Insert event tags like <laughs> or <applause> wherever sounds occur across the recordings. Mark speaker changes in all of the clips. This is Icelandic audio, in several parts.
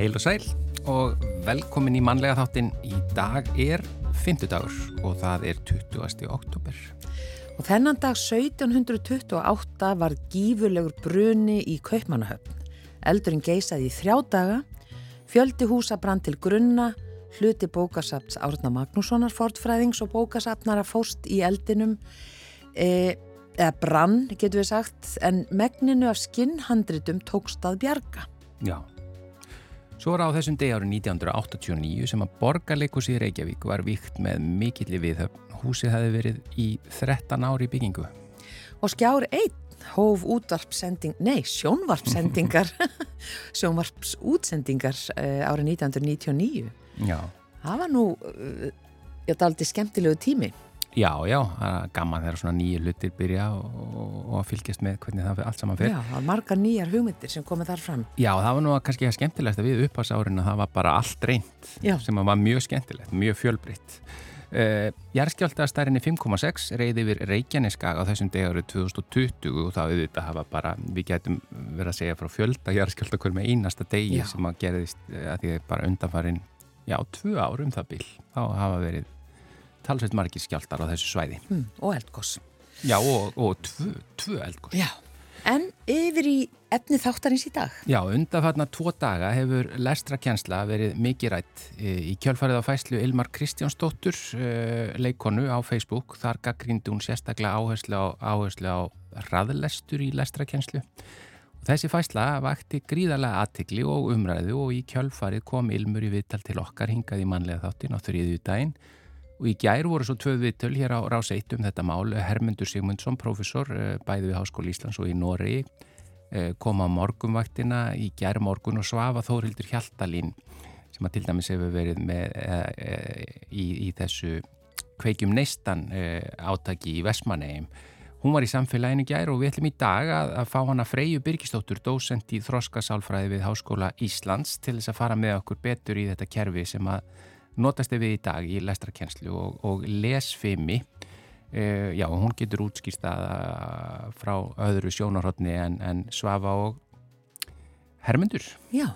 Speaker 1: Heil og sæl og velkomin í mannlega þáttin. Í dag er fymtudagur og það er 20. oktober.
Speaker 2: Og þennan dag 1728 var gífurlegur bruni í Kaupmannahöfn. Eldurinn geisaði í þrjá daga, fjöldi húsa brann til grunna, hluti bókasapts Árna Magnússonar fortfræðings og bókasapnara fóst í eldinum, e, eða brann getur við sagt, en megninu af skinnhandritum tókst að bjarga.
Speaker 1: Já. Svo var á þessum degi árið 1989 sem að borgarleikus í Reykjavík var víkt með mikilli viðhöfn. Húsið hefði verið í 13 ári byggingu.
Speaker 2: Og skjár einn hóf útvarpsending, nei, sjónvarpsendingar, <laughs> sjónvarpsútsendingar uh, árið 1999.
Speaker 1: Já.
Speaker 2: Það var nú, ég taldi skemmtilegu tími.
Speaker 1: Já, já, gaman þegar svona nýju hlutir byrja og, og, og fylgjast með hvernig það allt saman fyrir.
Speaker 2: Já, það var margar nýjar hugmyndir sem komið þar fram.
Speaker 1: Já, það var nú kannski að skemmtilegt að við upphásárin að það var bara allt reynd
Speaker 2: Já.
Speaker 1: sem var mjög skemmtilegt, mjög fjölbritt. Uh, Jærskjáltaðastærinni 5,6 reyði yfir Reykjaneskaga á þessum degaru 2020 og það auðvitað hafa bara, við getum verið að segja frá fjölda jærskjáltakör með einasta degi
Speaker 2: Já.
Speaker 1: sem að gerðist uh, að því að bara undanfarin, já, tvö árum það bil, þá hafa verið talsveit margir skjáltar á þessu svæði.
Speaker 2: Hmm, og eldgoss.
Speaker 1: Já, og, og tvö, tvö eldgóð.
Speaker 2: Já. En yfir í efni þáttarins í dag.
Speaker 1: Já, undanfarnar tvo daga hefur lestrakjensla verið mikið rætt í kjölfarið á fæslu Ilmar Kristjánsdóttur eh, leikonu á Facebook. Þar gaggrindi hún sérstaklega áherslu á, áherslu á raðlestur í lestrakjenslu. Þessi fæsla vakti gríðarlega aðtikli og umræðu og í kjölfarið kom Ilmur í viðtal til okkar hingað í manlega þáttin á þriðju daginn og í gær voru svo tvö viðtöl hér á rás 1 um þetta mál. Hermundur Sigmundsson, professor, eh, bæði við Háskóli Íslands og í Noregi eh, kom á morgumvaktina í gær morgun og svafa Þórildur Hjaltalín sem að til dæmis hefur verið með e, e, í, í þessu kveikjum neistan e, átaki í Vestmannegjum. Hún var í samfélaginu gær og við ætlum í dag að, að fá hana Freyju Birgistóttur, dósend í Þroskasálfræði við Háskóla Íslands til þess að fara með okkur betur í þetta kerfi sem að notast við í dag í lestrakenslu og, og lesfimi. Uh, já, hún getur útskýrst að frá öðru sjónarhóttni en, en Svafa og Hermundur.
Speaker 2: Já.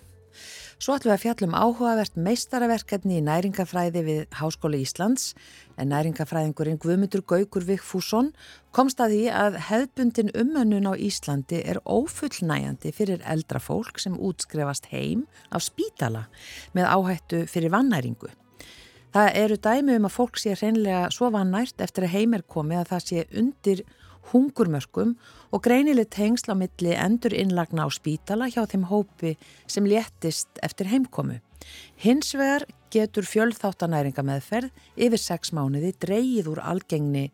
Speaker 2: Svo ætlum við að fjallum áhugavert meistaraverkefni í næringafræði við Háskóla Íslands en næringafræðingurinn Guðmundur Gaugur Vigfússon komst að því að hefðbundin umönnun á Íslandi er ófullnæjandi fyrir eldra fólk sem útskrefast heim af spítala með áhættu fyrir vannæringu. Það eru dæmi um að fólk sé hreinlega svo vannært eftir að heim er komið að það sé undir hungurmörkum og greinileg tengsl á milli endur innlagna á spítala hjá þeim hópi sem léttist eftir heimkomu. Hins vegar getur fjöldþáttanæringa meðferð yfir sex mánuði dreyið úr algengni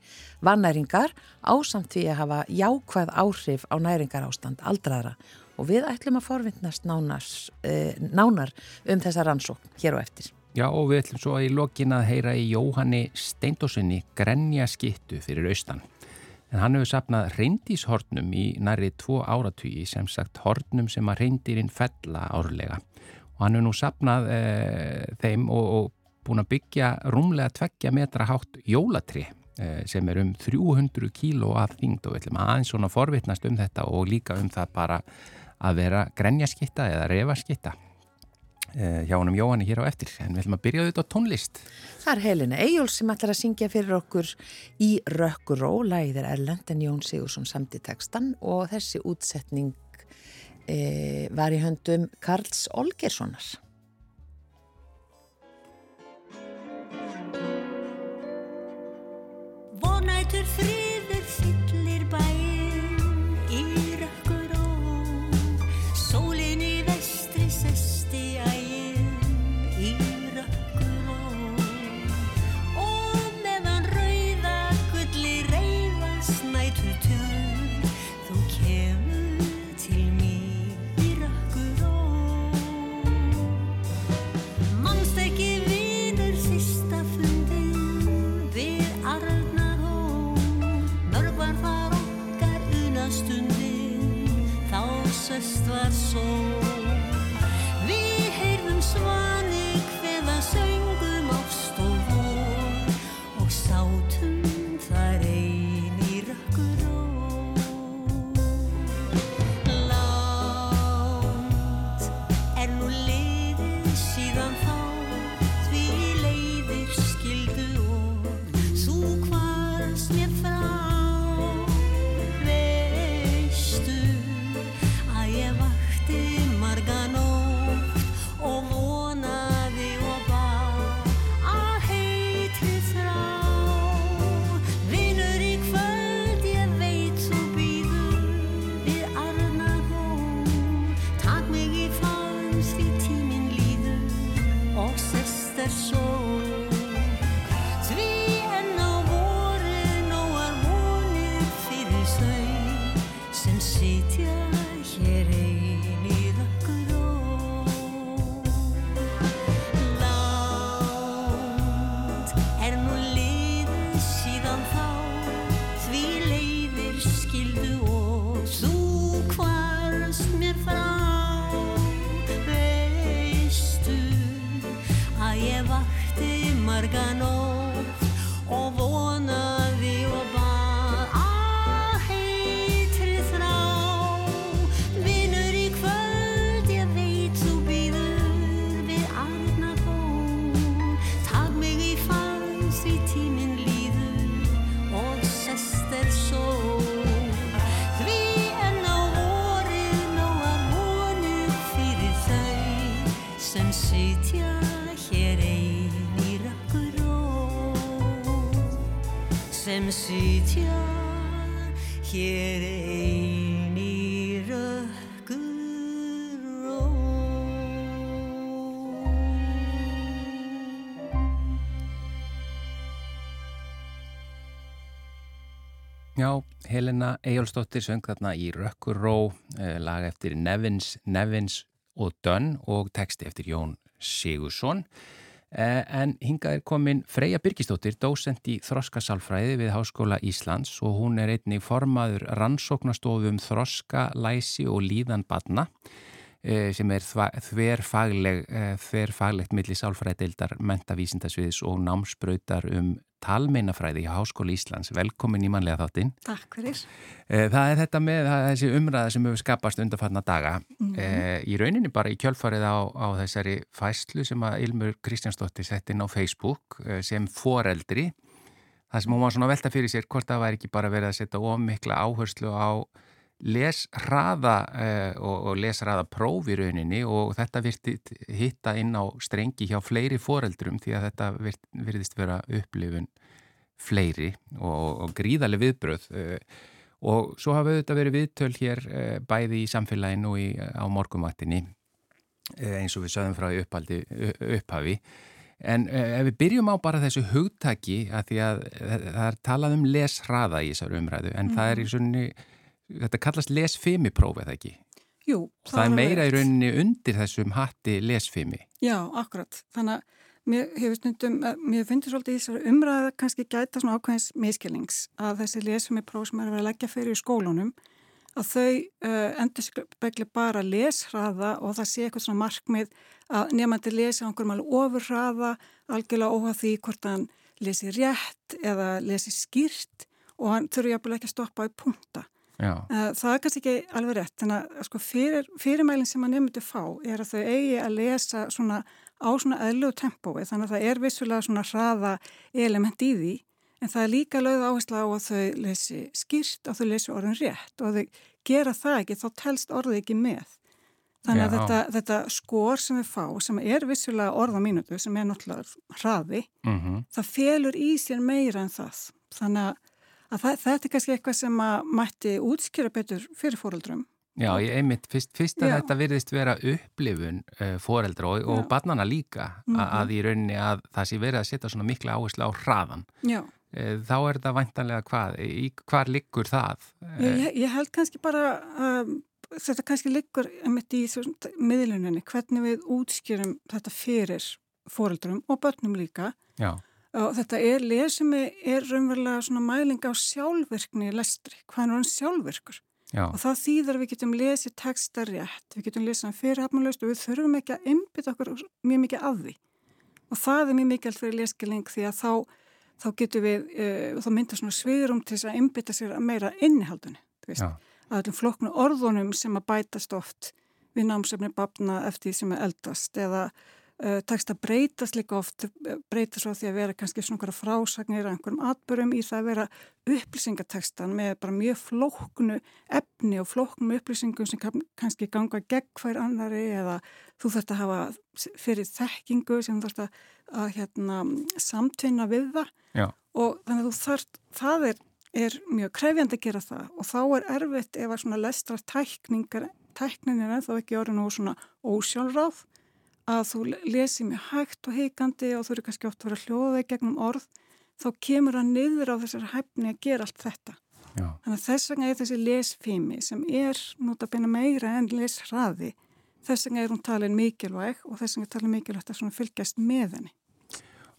Speaker 2: vannæringar ásamt því að hafa jákvæð áhrif á næringar ástand aldraðra og við ætlum að forvindnast nánars, eh, nánar um þessa rannsókn hér á eftir.
Speaker 1: Já og við ætlum svo í lokin að heyra í Jóhanni Steindósinni Grenja skittu fyrir austan. En hann hefur sapnað reyndíshornum í næri tvo áratugi sem sagt hornum sem að reyndirinn fella árlega. Og hann hefur nú sapnað e, þeim og, og búin að byggja rúmlega tveggja metra hátt jólatri e, sem er um 300 kíló að þingd og við ætlum aðeins svona forvitnast um þetta og líka um það bara að vera grenjaskitta eða refaskitta hjá honum Jóhanni hér á eftir. En við ætlum að byrja auðvitað á tónlist.
Speaker 2: Það er Helena Eyjóls sem ætlar að syngja fyrir okkur í Rökkuró læðir Erlend en Jón Sigursson samti tekstan og þessi útsetning e, var í höndum Karls Olgerssonar
Speaker 3: Vonætur friður fyllir þá söst
Speaker 4: sem sitja hér ein í rökkuró rökkuró
Speaker 1: Já, Helena Eyjólfsdóttir söng þarna í Rökkurró, eh, lag eftir Nevins, Nevins og Dönn og texti eftir Jón Sigursson. Eh, en hingað er komin Freyja Birgisdóttir, dósent í Þroskasálfræði við Háskóla Íslands og hún er einnig formaður rannsóknastofum Þroska, Læsi og Líðan Badna eh, sem er eh, þverfaglegt milli sálfræðdeildar mentavísindasviðis og námsbrautar um talmeinafræði í Háskóla Íslands. Velkomin í manlega þáttinn.
Speaker 5: Takk fyrir.
Speaker 1: Eh, Það er þetta með er þessi umræða sem hefur skapast undarfarna daga. Eh, Í rauninni bara í kjölfarið á, á þessari fæslu sem að Ilmur Kristjánsdóttir sett inn á Facebook eh, sem foreldri. Það sem hún var svona að velta fyrir sér hvort það væri ekki bara verið að setja ómikla áherslu á lesraða eh, og, og lesraða próf í rauninni og þetta virti hitta inn á strengi hjá fleiri foreldrum því að þetta virt, virðist vera upplifun fleiri og, og gríðarlega viðbröð eh, og svo hafa auðvitað verið viðtöl hér eh, bæði í samfélaginu og í, á morgumattinni eh, eins og við sögum frá upphaldi, upphafi. En eh, ef við byrjum á bara þessu hugtaki að því að eh, það er talað um leshraða í þessar umræðu en það er í svonni þetta kallast lesfimipróf eða ekki
Speaker 5: Jú.
Speaker 1: það er meira í
Speaker 5: rétt.
Speaker 1: rauninni undir þessum hatti lesfimi
Speaker 5: Já, akkurat. Þannig að mér hefur stundum, eh, mér finnst svolítið í þessari umræða kannski gæta svona ákveðins miskilnings að þessi lesfimi próf sem er að vera að leggja fyrir í skólunum að þau uh, endur spekli bara leshraða og það sé eitthvað svona markmið að nefnandi lesi á einhverjum alveg ofurhraða algjörlega óhað því hvort hann lesi rétt eða lesi skýrt og hann þurfi jafnvel ekki að stoppa í punta.
Speaker 1: Já,
Speaker 5: Eh, Það er kannski ekki alveg rétt, þannig að sko, fyrir, fyrirmælinn sem að nefndu fá er að þau eigi að lesa svona á svona eðlug tempói, þannig að það er vissulega svona hraða element í því, en það er líka lögð áherslu á að þau lesi skýrt og þau lesi orðin rétt og að þau gera það ekki, þá telst orðið ekki með. Þannig að þetta, þetta skor sem við fá, sem er vissulega orða mínútu, sem er náttúrulega hraði,
Speaker 1: mm
Speaker 5: það felur í sér meira en það. Þannig að, að það, þetta er kannski eitthvað sem að mætti útskjöra betur fyrir fóruldrum.
Speaker 1: Já, ég einmitt, fyrst, fyrst að
Speaker 5: Já.
Speaker 1: þetta virðist vera upplifun uh, foreldra og, og
Speaker 5: Já.
Speaker 1: barnana líka mm
Speaker 5: Mhm.
Speaker 1: að í rauninni að það sé verið að setja svona mikla áherslu á hraðan.
Speaker 5: Já,
Speaker 1: Uh, þá er þetta væntanlega hvað, í hvar liggur það? Uh,
Speaker 5: ég, ég- held kannski bara um, þetta kannski liggur einmitt í miðluninni, hvernig við útskjörum þetta fyrir fóruldrum og börnum líka.
Speaker 1: já,
Speaker 5: Og þetta er lesumi, er raunverulega svona mæling á sjálfvirkni í lestri, hvað er hann sjálfvirkur?
Speaker 1: já,
Speaker 5: Og það þýðir að við getum lesið texta rétt, við getum lesið hann fyrirhafnalaust og við þurfum ekki að einbytta okkur mjög mikið af því. Og það er mjög mikilvægt fyrir leskilning því að þá, þá getum við, uh, þá myndar svona sviðrum til þess að einbytta sér að meira innihaldunni. þú veist.
Speaker 1: já,
Speaker 5: Að öllum flokknu orðunum sem að bætast oft við námsefni babna eftir því sem er eldast eða uh, texta breytast líka oft, eh, breytast frá því að vera kannski svona einhverja frásagnir að einhverjum atbörum í það að vera upplýsingatekstan með bara mjög flóknu efni og flóknum upplýsingum sem kann- kannski ganga gegn hver annari eða þú þarft að hafa fyrir þekkingu sem þú þarft að, að hérna, samtvinna við það.
Speaker 1: Já,
Speaker 5: og þannig að þú þarft, það er, er mjög krefjandi að gera það og þá er erfitt ef að svona lestra tækningar, tæknin er ennþá ekki orðin og svona ósjálfráð að þú lesi mjög hægt og heikandi og þú eru kannski oft að vera hljóðið gegnum orð, þá kemur það niður á þessari hæfni að gera allt þetta.
Speaker 1: Já.
Speaker 5: Þannig að þess vegna er þessi lesfými sem er notabene meira en lesraði. Þess vegna er hún talin mikilvæg og þess vegna er talin mikilvægt að fylgjast með henni.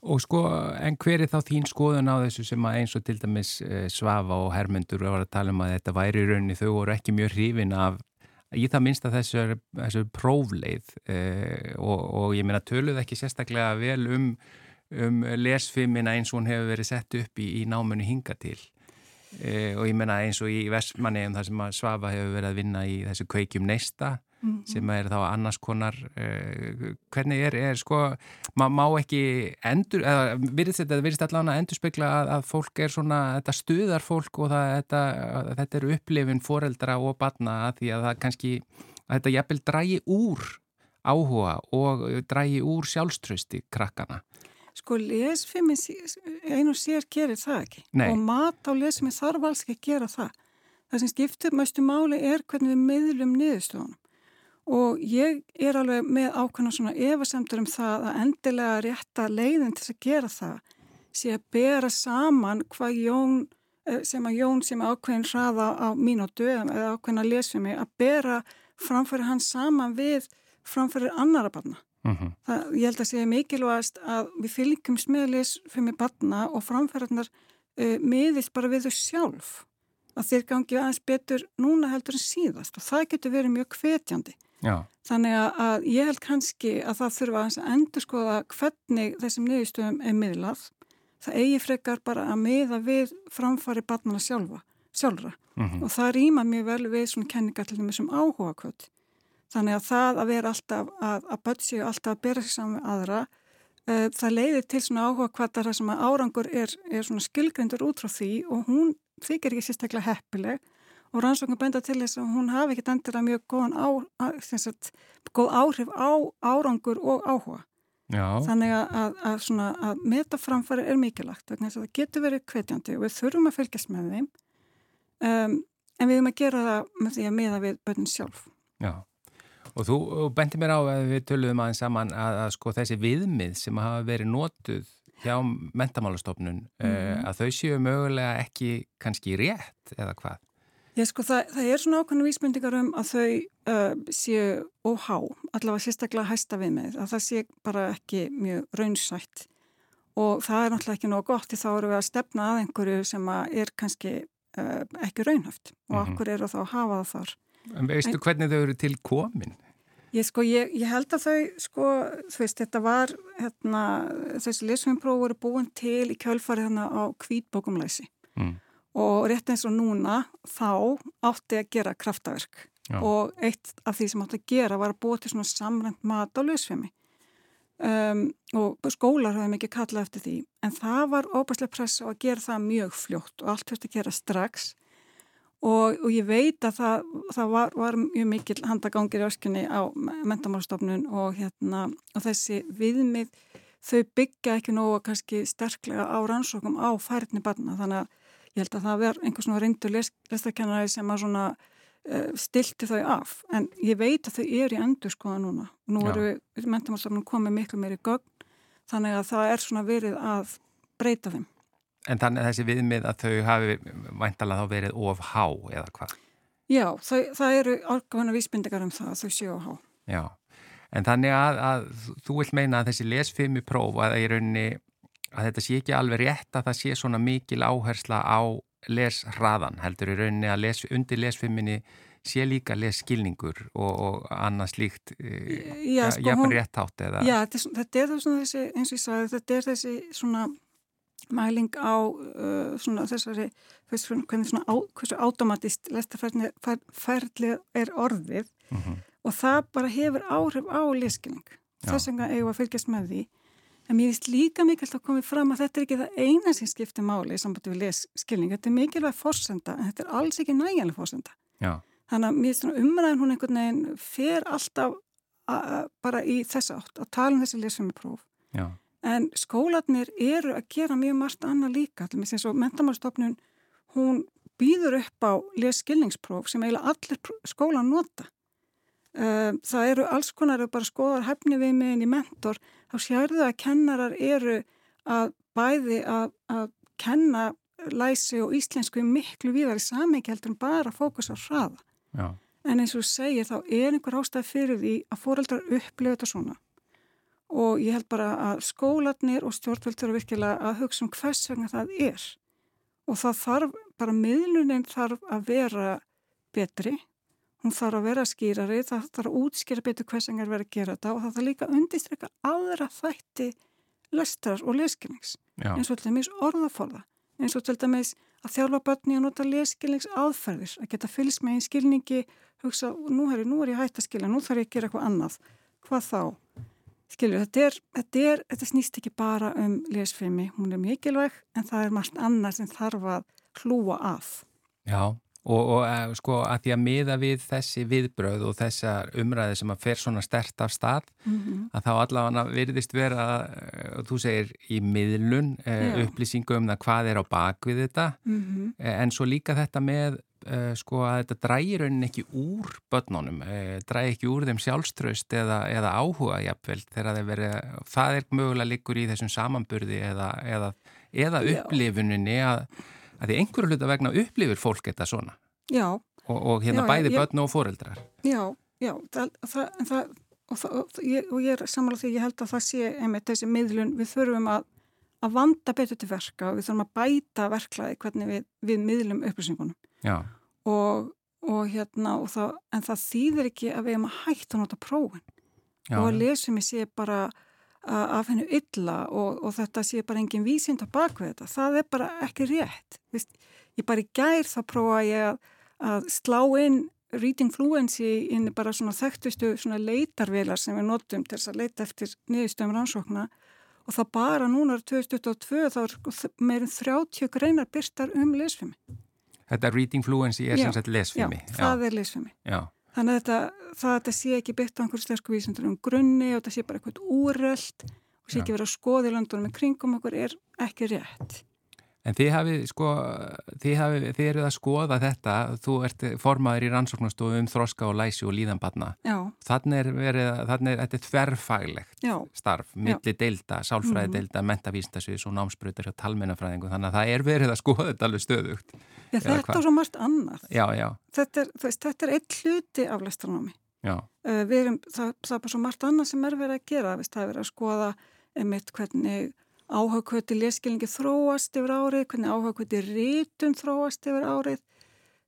Speaker 1: Og sko, en hver er þá þín skoðun á þessu sem að eins og til dæmis eh, Svafa og Hermundur var að tala um að þetta væri í rauninni, þau voru ekki mjög hrifin af, í það minnst að þessu, þessu prófleið eh, og, og ég meina töluð ekki sérstaklega vel um, um lesfimina eins og hún hefur verið sett upp í, í námunu hinga til. Eh, og ég meina eins og í Vestmanni um það sem að Svafa hefur verið að vinna í þessu kveikjum neista sem er þá annars konar uh, hvernig er, er sko maður má ekki endur eða virðist þetta virðist allan að endur spekla að, að fólk er svona, þetta stuðar fólk og það, þetta, þetta eru upplifin foreldra og barna að því að það kannski að þetta jafnvel drægi úr áhuga og drægi úr sjálfströsti krakkana.
Speaker 5: Sko lesfimi einu sér gerir það ekki
Speaker 1: Nei.
Speaker 5: og mat á lesfimi þarf alls ekki að gera það. Það sem skiptir mestu máli er hvernig við miðlum niðurstöðunum og ég er alveg með ákveðna svona efasemtur um það að endilega rétta leiðin til að gera það sé að bera saman hvað Jón eh, sem að Jón sem ákveðin hraða á mínútu eða ákveðina lesfimi að bera framfæri hans saman við framfæri annara barna.
Speaker 1: Mm -hmm.
Speaker 5: Það, ég held að sé mikilvægast að við fylgjumst með lesfimi barna og framfæriðnar uh, miðist bara við þau sjálf. Að þeir gangi aðeins betur núna heldur en síðast og það getur verið mjög hvetjandi.
Speaker 1: Já,
Speaker 5: Þannig að, ég held kannski að það þurfa að endur skoða hvernig þessum niðurstöðum er miðlað. Það eigi frekar bara að miða við framfæri barnana sjálfa, sjálfra
Speaker 1: Mhm.
Speaker 5: og það rýma mjög vel við svona kenningar til þeim sem áhuga kvöld. Þannig að það að vera alltaf, að, að börn séu alltaf að bera sig saman við aðra, uh, það leiðir til svona áhuga kvartar þar sem að árangur er, er svona skilgrendur út frá því og hún þykir ekki sérstaklega heppileg og rannsóknum benda til þess að hún hafi ekkit endilega mjög góðan á, að, sagt, góð áhrif á árangur og áhuga.
Speaker 1: já,
Speaker 5: Þannig að, að, að, svona, að metaframfæri er mikilvægt vegna þess að það getur verið hvetjandi og við þurfum að fylgjast með þeim um, en við höfum að gera það með því að miða við börnin sjálf.
Speaker 1: já. Og þú bendi mér á að við töluðum aðeins saman að, að sko þessi viðmið sem hafa verið notuð hjá mentamálastofnun mm. að þau séu mögulega ekki kannski rétt eða hvað?
Speaker 5: Já, sko, það, það er svona ákveðinu vísmyndingar um að þau uh, séu óhá, allavega sérstaklega hæsta við með, að það sé bara ekki mjög raunsætt og það er náttúrulega ekki nóg gott því þá eru við að stefna að einhverju sem að er kannski uh, ekki raunhæft og
Speaker 1: Mhm.
Speaker 5: okkur eru þá að hafa það þar.
Speaker 1: En veistu hvernig þau eru til komin?
Speaker 5: Ég, sko, ég, ég held að þau, sko, þú veist, þetta var, hérna, þessi lesfjömpróf voru búin til í kjölfarið hérna á kvítbókumlæsi
Speaker 1: Mm.
Speaker 5: Og rétt eins og núna þá átti að gera kraftaverk.
Speaker 1: Já.
Speaker 5: og eitt af því sem átti að gera var að búa til svona samrænt mat á lesfjömi um, og skólar hafði mikið kallað eftir því. En það var óbærslega pressa á að gera það mjög fljótt og allt þurfti að gera strax. Og, og ég veit að það, það var, var mjög mikil handagangir í öskunni á mentamálstofnun og, hérna, og þessi viðmið þau byggja ekki nógu kannski sterklega á rannsókum á færni barna. Þannig að ég held að það verð einhvers svona reyndur lestakennari sem að svona uh, stilti þau af en ég veit að þau eru í endur skoða núna og nú
Speaker 1: Já.
Speaker 5: eru mentamálstofnun komið miklu meiri gögn þannig að það er svona verið að breyta þeim
Speaker 1: En þannig að þessi viðmið að þau hafi væntalega þá verið of há eða hvað?
Speaker 5: Já, þau, það eru ákveðna vísbindingar um það að þau séu á há.
Speaker 1: Já, en þannig að, að þú vilt meina að þessi lesfimi próf að, í rauninni, að þetta sé ekki alveg rétt að það sé svona mikil áhersla á lesraðan heldur í rauninni að les, undir lesfiminni sé líka lesskilningur og, og annað slíkt
Speaker 5: Já, sko,
Speaker 1: jafn
Speaker 5: hún-
Speaker 1: rétt átt eða
Speaker 5: Já, þetta er, þessi, eins og ég sagði, þetta er þessi svona mæling á uh, svona þessari, hvernig svona á, hversu automatist lestaferðli er orðið
Speaker 1: Mhm.
Speaker 5: og það bara hefur áhrif á leskilning.
Speaker 1: Já.
Speaker 5: Þess vegna eigum að fylgjast með því. En mér finnst líka mikilvægt að komið fram að þetta er ekki það eina sem skiptir máli í sambandi við leskilning. Þetta er mikilvæg fórsenda en þetta er alls ekki nægjanlega fórsenda.
Speaker 1: Já,
Speaker 5: Þannig að mér finnst umræðin hún einhvern veginn fer alltaf bara í þessa átt að tala um þessi lesfimi próf.
Speaker 1: já,
Speaker 5: En skólanir eru að gera mjög margt annað líka. Til mér og mentamálstofnun, hún býður upp á lesskilningspróf sem eiginlega allir skólan nota. Um, það eru alls konar ef bara skoðar hefni við meðin í mentor, þá sérðu að kennarar eru að bæði að, að kenna læsi og íslensku miklu víðar í samhengi heldur en bara fókus á hraða.
Speaker 1: Já.
Speaker 5: En eins og segir þá er einhver ástæð fyrir því að fóreldrar upplifa þetta svona. Og ég held bara að skólanir og stjórnvöld þurfa virkilega að hugsa um hvers vegna það er. Og það þarf, bara miðlunin þarf að vera betri, hún þarf að vera skýrari, það þarf að útskýra betur hvers vegna er verið að gera þetta og það þarf líka að undistrykka aðra þætti lestrar og leskilnings. Eins og til dæmis orðaforða, eins og til dæmis að þjálfa börni að nota leskilnings aðferðir, að geta fylgst með einn skilningi, hugsa, nú, herri, nú er ég hægt að skilja, nú þarf ég að gera eitthvað annað. Hvað þá? Skilju, þetta, er, þetta, er, þetta snýst ekki bara um lesfimi, hún er mikilvæg en það er margt annað sem þarf að hlúa að.
Speaker 1: Já, og, og eh, sko að því að miða við þessi viðbröð og þessar umræði sem að fer svona stert af stað,
Speaker 5: Mm
Speaker 1: að þá allavega virðist vera, eh, þú segir, í miðlun,
Speaker 5: Já.
Speaker 1: upplýsingu um það hvað er á bakvið þetta,
Speaker 5: -hmm.
Speaker 1: eh, en svo líka þetta með sko að þetta drægir raunin ekki úr börnunum, drægir ekki úr þeim sjálfströst eða, eða áhuga jafnvel þegar þeir verið, það er mögulega líkur í þessum samanburði eða, eða, eða upplifuninni að, að því einhverju hluta vegna upplifir fólk þetta svona.
Speaker 5: Já,
Speaker 1: og, og hérna
Speaker 5: Já,
Speaker 1: bæði börn og foreldrar.
Speaker 5: já, já, það, það, það, og, það, og, ég, og ég er sammála því ég held að það sé einmitt þessi miðlun, við þurfum að, að vanda betur til verka og við þurfum að bæta verklaði hvernig við, við miðlum upplýsingunum.
Speaker 1: Já,
Speaker 5: og, og hérna og það, en það þýðir ekki að við erum að hætta að nota prófin.
Speaker 1: Já,
Speaker 5: og að lesum ég sé bara að af hennu illa og, og þetta sé bara engin vísind á bakvið þetta. Það er bara ekki rétt. Vist, ég bara í gær þá prófa ég að, að slá inn reading fluency inn bara svona þekktustu svona leitarvelar sem við notum til þess að leita eftir niðurstöðum rannsókna. Og það bara núna er 2022 þá er sko meirin 30 greinar byrstar um lesfimi.
Speaker 1: Þetta reading fluency er
Speaker 5: Já,
Speaker 1: sem sagt lesfimi.
Speaker 5: Já, það er lesfimi.
Speaker 1: Já,
Speaker 5: Þannig að þetta, það, þetta sé ekki byggt á einhverju slesku vísindur um grunni og þetta sé bara eitthvað úröld og sé ekki verið að skoða í landunum með kringum okkur er ekki rétt.
Speaker 1: En þið hafið, sko, þið, hafið, þið eruð að skoða þetta, þú ert formaður í rannsóknastofu um þroska og læsi og líðanbatna.
Speaker 5: Já,
Speaker 1: Þannig er verið, þannig er, þetta er þverfaglegt
Speaker 5: já,
Speaker 1: starf, milli deilda, sálfræði
Speaker 5: Mhm.
Speaker 1: deilda, mentavístasviðs og námsbreytar hjá talmennafræðingu, þannig að það er verið að skoða þetta alveg stöðugt.
Speaker 5: já þetta og svo margt annað.
Speaker 1: Já, já,
Speaker 5: Þetta er, veist, þetta er eitt hluti af lestranámi.
Speaker 1: já,
Speaker 5: Uh, við erum, það, það er bara svo margt annað sem er verið að gera. Veist, það er verið að skoða einmitt hvernig áhagkvöti leskilningi þróast yfir árið, hvernig áhagkvöti rítun þróast yfir árið,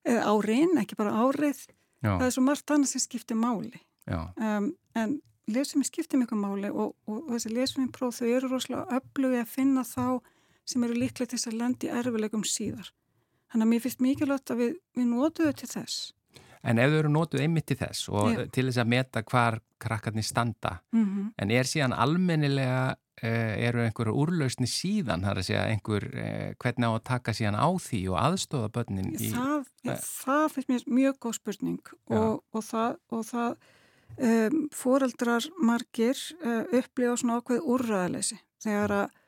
Speaker 5: eða árin, ekki bara árið.
Speaker 1: já,
Speaker 5: Það er svo margt annað sem skiptir máli. um, en lesumi skiptir mjög máli og, og, og þessi lesumi próf þau eru rosalega öflugi að finna þá sem eru líklega til þess að landi erfilegum síðar. Þannig að mér finnst mikilvægt að við, við notum þau til þess.
Speaker 1: En ef þau eru notuð einmitt til þess og
Speaker 5: Já.
Speaker 1: til þess að meta hvar krakkarnir standa,
Speaker 5: Mm -hmm.
Speaker 1: en er síðan almennilega, eru einhverjar úrlausni síðan, það er að segja einhver, uh, hvernig á að taka síðan á því og aðstofa börnin í...
Speaker 5: það,
Speaker 1: eh.
Speaker 5: það finnst mér mjög góð spurning og, og það, og það um, foreldrar margir uh, upplifa svona ákveð úrræðaleysi þegar að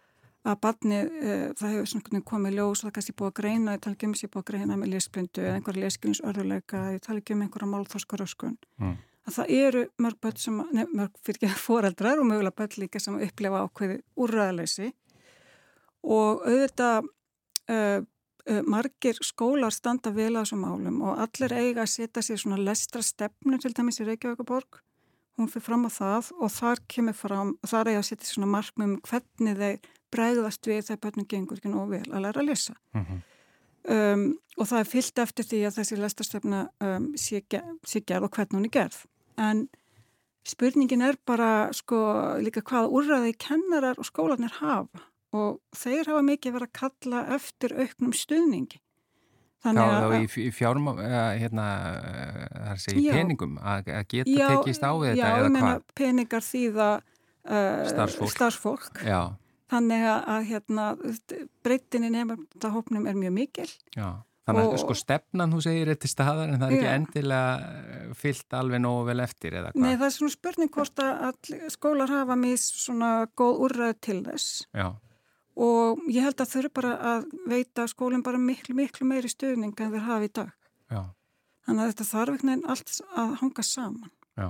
Speaker 5: að barni, uh, það hefur svona komið ljós, það kannski búið að greina, ég tala ekki um þessi búið að greina með lesblindu eða einhverja leskilinsörðuleika, ég tala ekki um einhverja málþórskaröskun.
Speaker 1: Mm.
Speaker 5: Að það eru mörg börn sem, nefn, mörg fyrir ekki <laughs> foreldrar og mögulega börn líka sem upplifa ákveði úrræðaleysi. Og auðvitað uh, uh, margir skólar standa vel á þessum málum og allir eiga að setja sér svona lestra stefnu til dæmis í Reykjavíkaborg hún fyrir fram á það og þar kemur fram, þar eiga að setja sér svona markmum um hvernig þeir bregðast við þegar börnum gengur ekki nógu vel að læra að lesa.
Speaker 1: Mhm.
Speaker 5: um, og það er fyllt eftir því að þessi lestarstefna um, sé, sé gerð og hvernig hún er gerð en spurningin er bara sko líka hvaða úrræði kennarar og skólanir hafa og þeir hafa mikið verið að kalla eftir auknum stuðningi þannig að
Speaker 1: í, í fjárma, uh, hérna, uh, það er að segja í
Speaker 5: Já.
Speaker 1: peningum, að, geta
Speaker 5: já,
Speaker 1: tekist á við
Speaker 5: já,
Speaker 1: þetta
Speaker 5: ég
Speaker 1: eða
Speaker 5: meina,
Speaker 1: hvað?
Speaker 5: peningar þýða uh,
Speaker 1: Starfsfólk.
Speaker 5: starfsfólk.
Speaker 1: Já,
Speaker 5: þannig að, að hérna, breytinni nefnda hópnum er mjög mikil
Speaker 1: já. Þannig að sko stefnan, þú segir, er til staðar en það er ekki
Speaker 5: Já.
Speaker 1: endilega eh, fyllt alveg nógu vel eftir eða
Speaker 5: Nei,
Speaker 1: hvað?
Speaker 5: það er svona spurning hvort að skólar hafa mis svona góð úrræð til þess
Speaker 1: Já,
Speaker 5: og ég held að þau eru bara að veita skólinn bara miklu, miklu meiri stuðning en þeir hafa í dag.
Speaker 1: já,
Speaker 5: Þannig að þetta þarf einhvern veginn allt að hanga saman.
Speaker 1: já.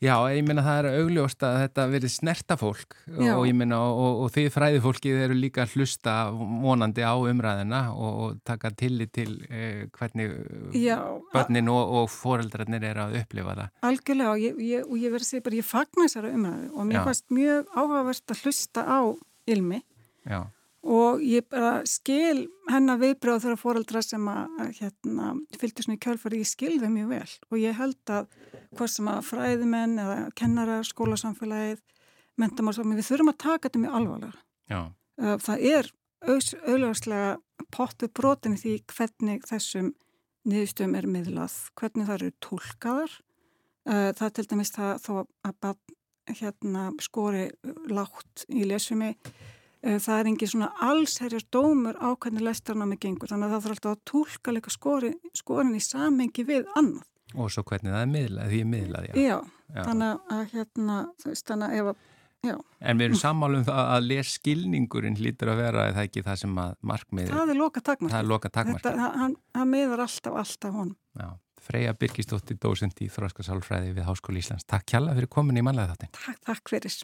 Speaker 1: Já, ég minna það er augljóst að þetta verið snerta fólk
Speaker 5: Já.
Speaker 1: og ég minna og, og þið fræðifólkið eru líka hlusta vonandi á umræðina og, og taka tillit til eh, hvernig börnin og, og foreldrarnir eru að upplifa það.
Speaker 5: algjörlega og ég, ég, ég verði að segja bara, ég fagna þessari umræðu og mér fannst mjög áhugavert að hlusta á Ilmi
Speaker 1: Já,
Speaker 5: og ég bara skil hennar viðbröð þeirra fóreldra sem að að, hérna, fylgdi svona í kjálfari, ég skil þau mjög vel og ég held að hvort sem að fræðimenn eða kennarar, skólasamfélagið, mentamálsfólk, við þurfum að taka þetta mjög alvarlega.
Speaker 1: já,
Speaker 5: Uh, Það er auðvitaðslega pottu brotin því hvernig þessum niðurstöðum er miðlað, hvernig það eru tólkaðar. Uh, Það er til dæmis það þó að hérna, skori lágt í lesumi. Uh, Það er engin svona allsherjar dómur á hvernig lestarnámi gengur, þannig að það þarf alltaf að tólka líka skori, skorin í samengi við annað.
Speaker 1: og svo hvernig það er miðlað, því er miðlað, já.
Speaker 5: Já,
Speaker 1: já.
Speaker 5: þannig að hérna, þú veist, þannig að ef að, já,
Speaker 1: En við erum sammálu um það að les skilningurinn hlýtur að vera eða ekki það sem að markmiði,
Speaker 5: það er loka takmark.
Speaker 1: það er loka takmarki.
Speaker 5: Hann, hann miðar alltaf, alltaf honum.
Speaker 1: Já, Freyja Birgisdóttir, dósend í Þróskasálfræði við Háskóli Íslands. Takk kjalla fyrir komin í manlega þáttin.
Speaker 5: Takk, takk fyrir.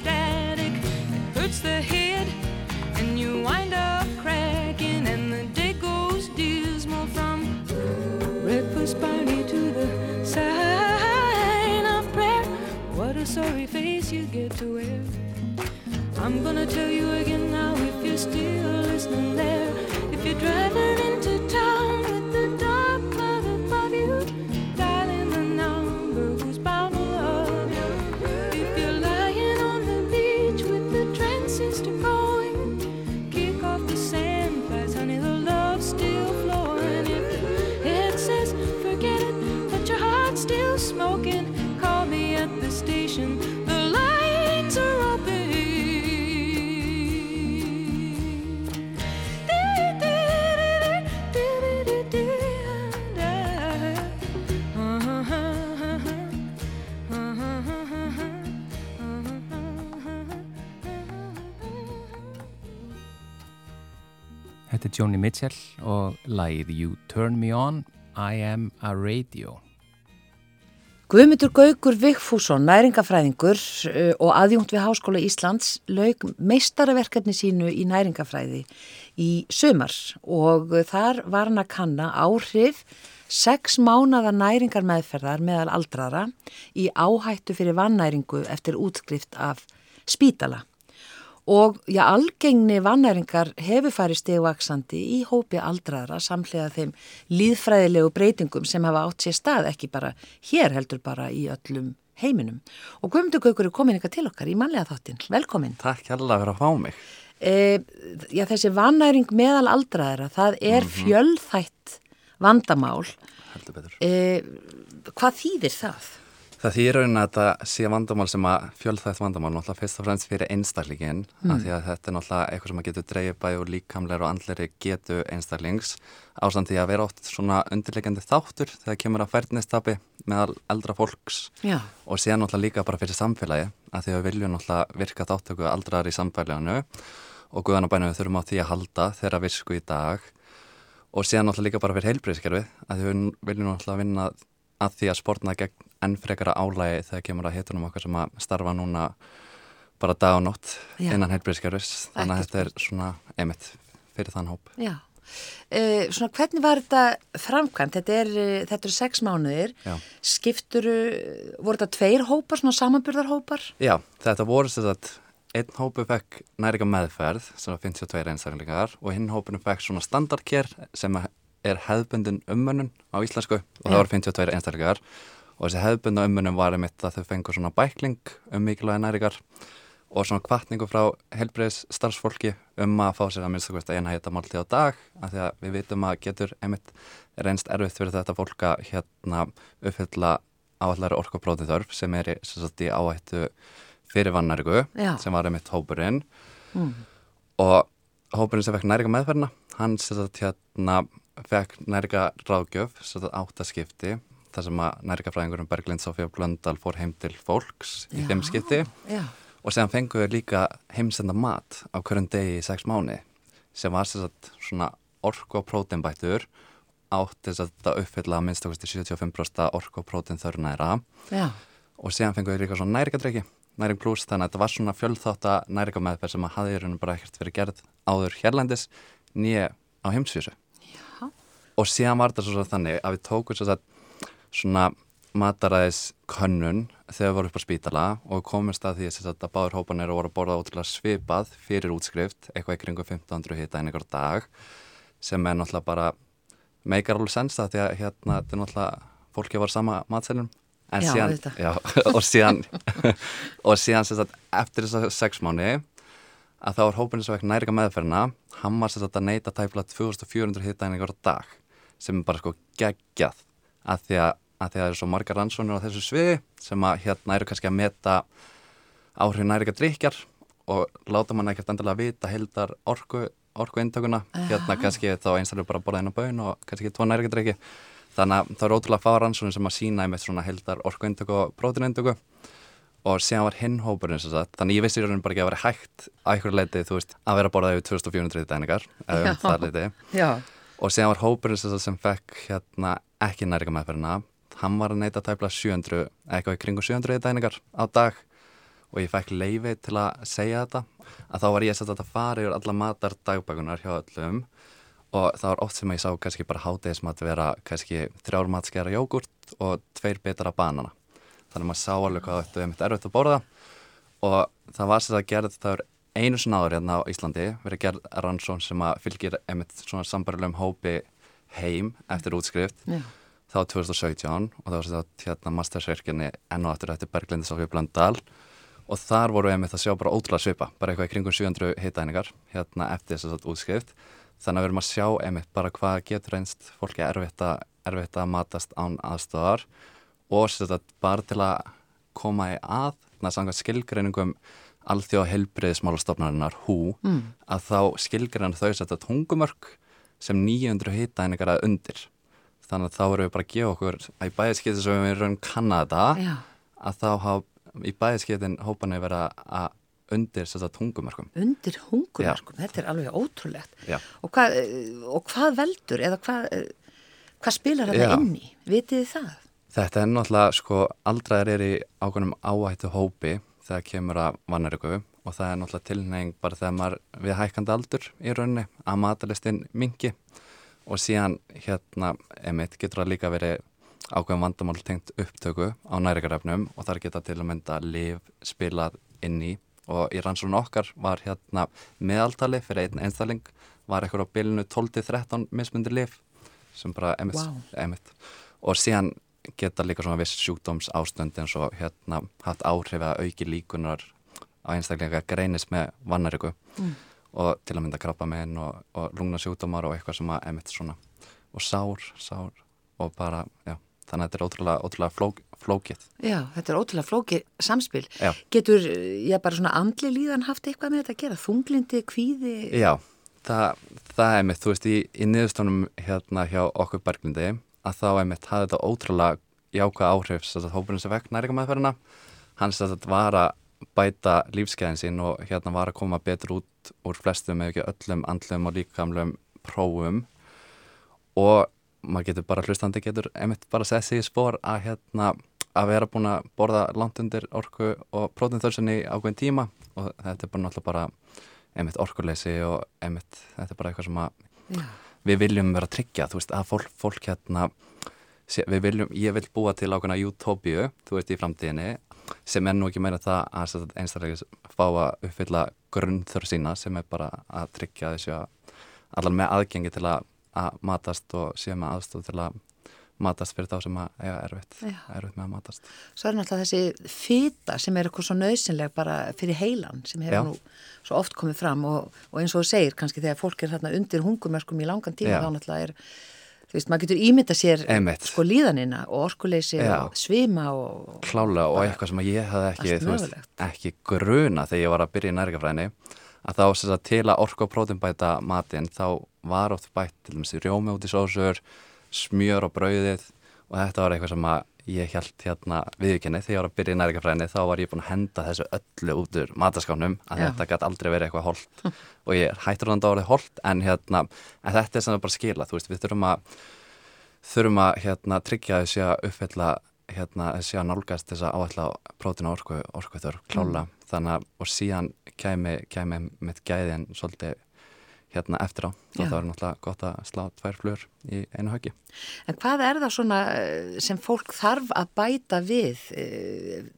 Speaker 4: Static? It hurts the head, and you wind up cracking, and the day goes dismal from breakfast party to the sign of prayer. What a sorry face you get to wear. I'm gonna tell you again now if you're still listening
Speaker 1: Joni Mitchell og lagið You Turn Me On, I Am a Radio.
Speaker 2: Guðmundur Gaugur Vigfússon, næringafræðingur uh, og aðjungt við Háskóla Íslands laug meistaraverkefni sínu í næringafræði í sömar og þar var hann að kanna áhrif sex mánada næringar meðferðar meðal aldrara í áhættu fyrir vannæringu eftir útskrift af spítala. Og já, algengni vannæringar hefur farið stegvaksandi í hópi aldraðra samlega þeim líðfræðilegu breytingum sem hafa átt sér stað, ekki bara hér heldur bara í öllum heiminum. Og Guðmundur Gaukur er komin eitthvað til okkar í manlega þáttinn. Velkomin.
Speaker 6: Takk hérlega fyrir að fá mig.
Speaker 2: E, já, þessi vannæring meðal aldraðra, það er fjölþætt vandamál.
Speaker 6: Heldur betur.
Speaker 2: E, hvað þýðir það?
Speaker 6: Það þýr raunin að þetta sé vandamál sem að fjölþætt vandamál náttúrulega fyrst og fremst fyrir einstaklingin mm. af því að þetta er náttúrulega eitthvað sem að getur dreifið bæði og líkamleir og andleiri getu einstaklings ásamt því að vera oft svona undirleikandi þáttur þegar kemur að færnistabi meðal eldra fólks
Speaker 2: Já.
Speaker 6: og síðan náttúrulega líka bara fyrir samfélagi af því að við viljum náttúrulega virka þáttöku aldrar í samfélaginu og guðanabænum við þurfum á því að halda þeirra visku í dag og síðan náttúrulega líka bara fyrir heilbreyðskerfi að við viljum náttúrulega vinna að því að spórna gegn enn frekara álægi þegar kemur að hitunum okkar sem að starfa núna bara dag og nótt
Speaker 2: Já.
Speaker 6: innan heilbreyðskerfis þannig að þetta er svona einmitt fyrir þann hóp.
Speaker 2: Já. Uh, svona hvernig var þetta framkvæmt? Þetta er, þetta eru sex mánuðir.
Speaker 6: Já.
Speaker 2: Skipturu, voru þetta tveir hópar, svona samanburðarhópar?
Speaker 6: Já, þetta voru þess að einn hópu fekk næringa meðferð sem var 52 einstaklingar og hinn hópunum fekk svona standardkér sem er hefðbundin ummönnun á íslensku og það
Speaker 2: Já.
Speaker 6: voru 52 einstaklingar og þessi hefðbundin ummönnun var einmitt að þau fengur svona bækling um mikilvægi næringar og svona kvartningu frá helbreyðs starfsfólki um að fá sér að minnst að eina heita máltíð á dag af því að við vitum að getur einmitt reynst erfitt fyrir þetta fólk að hérna uppfylla áallari orkuprótið þörf sem er í, í áhættu fyrir vannæringu
Speaker 2: Já.
Speaker 6: sem var einmitt hópurinn. Og hópurinn sem fekk næringa meðferðina hann sem sagt hérna fekk næringa ráðgjöf sem sagt áttaskipti þar sem að næringafræðingurum Berglind Sofía Blöndal fór heim til fólks í
Speaker 2: Já.
Speaker 6: þeim skipti
Speaker 2: Já.
Speaker 6: og séðan fengu við líka heimsenda mat á hverjum degi í sex mánu sem var sagt svona orku og próteinbættur átt þess að þetta uppfylla að minnst okkur 75% orku og prótein þörnæra
Speaker 2: Já.
Speaker 6: og síðan fengum við líka svona næringadreki næring plus þannig að þetta var svona fjölþátt að næringameðferð sem að hafði í rauninu bara ekkert verið gerð áður hérlandis nýja á heimsvísu og síðan var þetta svo þannig að við tókum svo að svona mataræðis könnun þegar við vorum upp á spítala og komumst að því að báður hópanir voru að borða ótrúlega svipað fyrir útskrift eitthvað í kringum 1500 hita einingar dag sem er náttúrulega bara meikar alveg sens það því að hérna þetta er náttúrulega fólki var sama matselum en
Speaker 2: Já,
Speaker 6: síðan, já, <laughs> og síðan <laughs> og síðan sem sagt eftir þess að sex mánu að þá var hópurinn sem ekki næringa meðferðina hann var að neyta tæpla 2400 hittæningar á dag sem er bara sko geggjað að því að, að að það eru svo margar rannsónir á þessu sviði sem að hérna eru kannski að meta áhrif næringa drikjar og láta mann ekkert endilega vita heldar orku, orku intökuna hérna kannski þá einstaklega bara borða einu bön og kannski tvo næringa drikki þannig að það eru ótrúlega fá rannsónir sem að sína einmitt svona heldar orku intöku og prótinindöku og síðan var hinn hópurinn þannig ég vissi í rauninu bara ekki að vera hægt að einhverju leiti, þú veist, að vera að borða yfir 2400 dæningar, um og síðan var hópurinn sem fekk hérna ekki næringa meðferðina. Hann var að neyta tæpla 700 eitthvað í kringu 700 dæningar á dag. Og ég fekk leifi til að segja þetta að þá var ég að fara yfir alla matar dagbækunar hjá öllum. Og það var oft sem ég sá kannski bara hátegismat vera kannski þrjár matskera jógurt og tveir betara banana. Þannig að maður sá alveg hvað þetta er mitt erfitt að borða. Og það var sér að gerð það er einu sinna áður hérna á Íslandi verið gerð rannsón sem að fylgir einmitt svona sambarilegum hópi heim eftir útskrift
Speaker 2: Já.
Speaker 6: þá 2017 og það var sér að hérna mastersverkinni enn og aftur eftir Berglindi Sofía Blöndal og þar voru einmitt að sjá bara ótrúlega svipa bara eitthvað í kringum 700 hitæningar hérna eftir þess að útskrift þannig að við erum að sjá einmitt bara hvað getur einst fólki erfitt að, erfitt að matast án aðstofar og sér að bara til að koma í að, þannig að samkvæmt skilgreiningum alþjóða heilbriðismálastofnarinnar hú, mm. að þá skilgreina þau setja tungumörk sem 900 hitæningar að undir þannig að þá erum við bara að gefa okkur að í bæðiskeitin sem við erum kannada
Speaker 2: Já.
Speaker 6: að þá hafa í bæðiskeitin hópanir vera að undir þess að tungumörkum.
Speaker 2: Undir hungurmörkum, þetta er alveg ótrúlegt. Og hvað, eh, og hvað veldur eða hvað, eh, hvað spilar þetta inn í? Vitið þið það?
Speaker 6: Þetta er náttúrulega, sko, aldraðir er í ákveðnum áhættu hópi þegar kemur að vannariku og það er náttúrulega tilneying bara þegar maður við hækkandi aldur í rauninni að matalistin mingi og síðan hérna, emitt, getur það líka verið ákveðum vandamál tengt upptöku á næringarefnum og þar geta til að mynda liv spilað inn í og í rannsókn okkar var hérna meðaltali fyrir einn einstakling var eitthvað á bilinu 12-13 mismundi liv sem bara emitt,
Speaker 2: Vá.
Speaker 6: emitt. og síðan geta líka svona viss sjúkdóms ástund eins og hérna haft áhrif að auki líkunar á einstaklega greinis með vannariku mm. og til að mynda krabba með og, og lungna sjúkdómar og eitthvað sem að emitt svona og sár, sár og bara, já, þannig að þetta er ótrúlega, ótrúlega flók, flókið.
Speaker 2: Já, þetta er ótrúlega flókið samspil.
Speaker 6: Já.
Speaker 2: Getur, já, bara svona andli líðan haft eitthvað með þetta að gera? Þunglindi, kvíði?
Speaker 6: Já, það, það er mitt, þú veist, í, í niðurstónum hérna hjá okkur Berglindi að þá er mitt, hafði þetta ótrúlega jákvæð áhrif þess að hópurinn sem vekk næringamæðferðina, hann sem þetta var að bæta lífskeiðin sín og hérna var að koma betur út úr flestum eða ekki öllum andlum og líkamlum prófum og maður getur bara hlustandi getur einmitt bara sett sig í spór að hérna að vera búin að borða langt undir orku og prótinþörsunni í ákveðin tíma og þetta er bara náttúrulega bara einmitt orkuleysi og einmitt þetta er bara eitthvað sem að
Speaker 2: Já.
Speaker 6: við viljum vera að tryggja, þú veist, að fólk, fólk hérna, við viljum, ég vil búa til ákveðna utópíu, þú veist, í framtíðinni sem er nú ekki meira það að einstaklega fá að uppfylla grunnþörf sína sem er bara að tryggja þessu að allar með aðgengi til að, að matast og séu með aðstof til að matast fyrir þá sem að eiga erfitt, erfitt með að matast.
Speaker 2: Svo er náttúrulega þessi fýta sem er eitthvað svo nöðsynleg bara fyrir heilan sem hefur nú svo oft komið fram og, og eins og þú segir kannski þegar fólk er þarna undir hungumörskum í langan tíma
Speaker 6: Já.
Speaker 2: þá náttúrulega er, þú veist, maður getur ímynda sér
Speaker 6: Einmitt.
Speaker 2: sko líðanina og orkuleysi
Speaker 6: Já.
Speaker 2: og svima og
Speaker 6: Klálega og eitthvað sem að ég hafði ekki, þú veist, ekki gruna þegar ég var að byrja í nærgafræðinni að þá sem sagt, til að orku og prótinbæta matinn þá var oft bætt til dæmis rjómi út í sósur, smjör og brauðið og þetta var eitthvað sem að ég held hérna viðkynni þegar ég var að byrja í nærgafræðinni þá var ég búin að henda þessu öllu út úr mataskánum að
Speaker 2: Já.
Speaker 6: þetta gæti aldrei verið eitthvað holt <laughs> og ég hættur þannig að orðið holt en hérna, en þetta er sem það bara skila, þú veist, við þurfum að þurfum að hérna, tryggja þessi að uppfylla hérna, þessi að nálgast þess að áætla prótina orku, orku þörf klála þannig að og síðan kæmi, kæmi mitt gæðin svolítið hérna eftir á
Speaker 2: Já.
Speaker 6: það er náttúrulega gott að slá tvær flur í einu höggi.
Speaker 2: En hvað er það svona eh, sem fólk þarf að bæta við eh,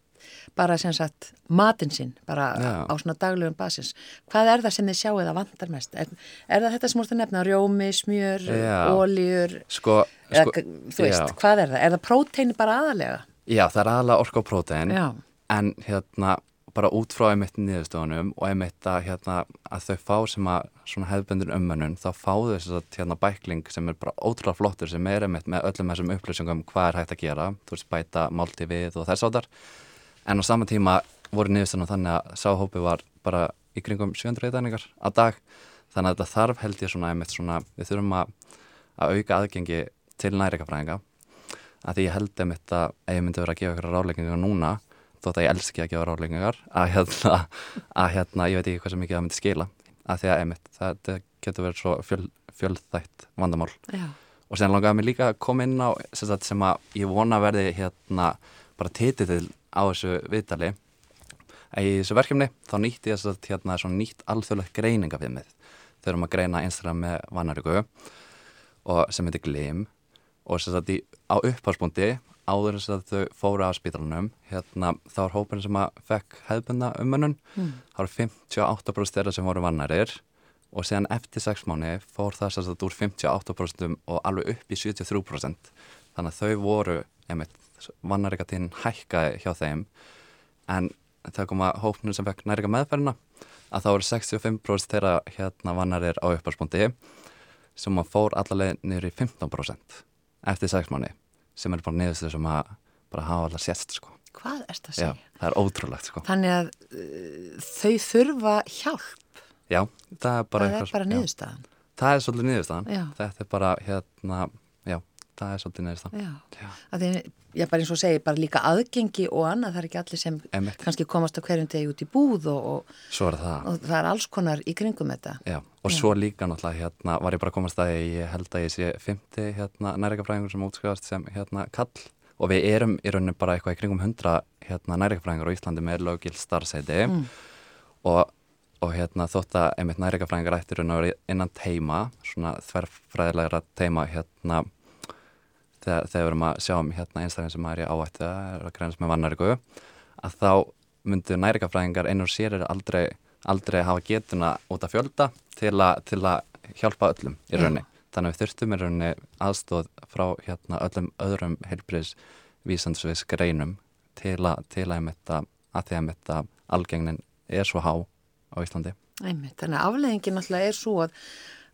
Speaker 2: bara sem sagt matinn sinn, bara
Speaker 6: Já.
Speaker 2: á svona daglegum basis? Hvað er það sem þið sjáu eða vantar mest? Er, er það þetta sem mústu nefna, rjómi, smjör, óljur,
Speaker 6: Sko, sko
Speaker 2: þú veist,
Speaker 6: já.
Speaker 2: hvað er það? Er það prótein bara aðalega?
Speaker 6: Já, það er aðalega orku og prótein en hérna bara út frá einmitt niðurstöðunum og einmitt að, hérna, að þau fá sem að svona hefðbundin ummönnun þá fá þau þess að hérna bækling sem er bara ótrúlega flottur sem er einmitt með öllum þessum upplýsingum hvað er hægt að gera, þú veist bæta málti við og þess áttar en á sama tíma voru niðurstöðunum þannig að sáhópi var bara í kringum 700 reyðæningar á dag. Þannig að þetta þarf held ég svona einmitt svona við þurfum að, að auka aðgengi til næringafræðinga að því ég held einmitt að ef ég myndi vera að gefa þótt að ég elski að gefa ráleikingar að hérna, að hérna, ég veit ekki hvað sem mikið það myndi skila að því að einmitt, það, getur verið svo fjöl, fjölþætt vandamál.
Speaker 2: Já,
Speaker 6: og sen langaði mér líka að koma inn á sem, sem að ég vona verði hérna bara titill á þessu viðtali. Að í þessu verkefni þá nýtti ég að hérna svona nýtt alþjóðlegt greininga við mig þau erum að greina einstaklega með vannaríku og sem heitir Glim og sem sagt í, á upphásbúndi áður þess að þau fóru af spítalunum hérna þá er hópin sem að fekk hefðbunda umönnun.
Speaker 2: Mm.
Speaker 6: þá eru 58% þeirra sem voru vannarir og síðan eftir 6 mánu fór það sem sagt úr 58% og alveg upp í 73% þannig að þau voru vannarikatinn hækkaði hjá þeim. En það kom að hópnum sem fekk nærika meðferðina að þá eru 65% þeirra hérna vannarir á upphásbúndi sem að fór allaveg í 15% eftir 6 mánu sem er bara niðurstöð sem að bara hafa allar sérst sko.
Speaker 2: hvað er það að
Speaker 6: Já,
Speaker 2: segja?
Speaker 6: það er ótrúlegt sko.
Speaker 2: Þannig að uh, þau þurfa hjálp,
Speaker 6: Já, það er bara
Speaker 2: það er bara
Speaker 6: já.
Speaker 2: niðurstaðan.
Speaker 6: Það er svolítið niðurstaðan.
Speaker 2: Já.
Speaker 6: Þetta er bara hérna, já, það er svolítið niðurstaðan.
Speaker 2: Já,
Speaker 6: Já.
Speaker 2: að því, já, bara eins og segir, bara líka aðgengi og annað, það er ekki allir sem
Speaker 6: Einmitt.
Speaker 2: kannski komast á hverjum degi út í búð og, og,
Speaker 6: Svo er það.
Speaker 2: og það er alls konar í kringum þetta.
Speaker 6: Já, og svo líka náttúrulega hérna var ég bara komast að ég held að ég sé 50 hérna næringafræðingur sem útskrifast sem hérna kall og við erum í rauninu bara eitthvað í kringum 100 hérna næringafræðingur á Íslandi með löggild starfsæti
Speaker 2: Mm.
Speaker 6: og, og hérna þótt að einmitt næringafræðingar ættir innan teima, svona þverfræðilegra teima hérna þegar, þegar við erum að sjá um hérna einstaklega sem er í áættu að grænast með vannaríku að þá myndu næringafræðingar einu og sér er aldrei, aldrei hafa getuna út að fjölda til, a, til að hjálpa öllum í rauninni. Þannig að við þurftum í rauninni aðstóð frá hérna öllum öðrum heilbriðs vísandsvis greinum til að, til að einmitt að, því að að algengnin er svo há á Íslandi.
Speaker 2: Einmitt, þannig að afleðingin náttúrulega er svo að,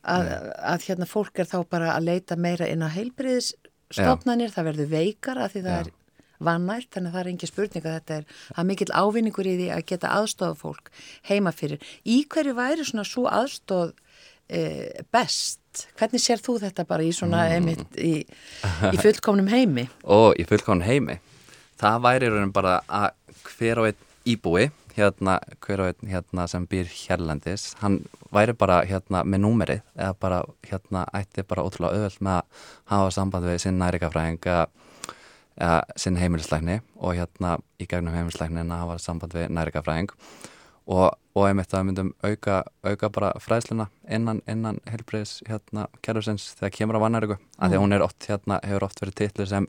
Speaker 2: að, að hérna fólk er þá bara að leita meira inn á heilbriðis stofnanir, það verður veikar að því það
Speaker 6: Já.
Speaker 2: er vannært, þannig að það er engin spurning að þetta er, er mikill ávinningur í því að geta aðstofa fólk heima fyrir. Í hverju væri svona svo aðstof e, best? Hvernig sér þú þetta bara í svona
Speaker 6: Mm.
Speaker 2: einmitt í, í fullkomnum heimi?
Speaker 6: og í fullkvæmum heimi það væri raunin bara að hver og einn íbúi hérna, hver og einn hérna, sem býr hérlendis, hann væri bara hérna með númerið eða bara hérna ætti bara ótrúlega auðvöld með að hafa samband við sinn nærikafræðing eða sinn heimilisleikni og hérna í gegnum heimilisleiknin að hafa samband við nærikafræðing og, og einmitt að myndum auka, auka bara fræðsluna innan, innan helbriðis hérna kerfisins þegar kemur á vannæriku, mm. af því að hún er oft hérna, hefur oft verið titlir sem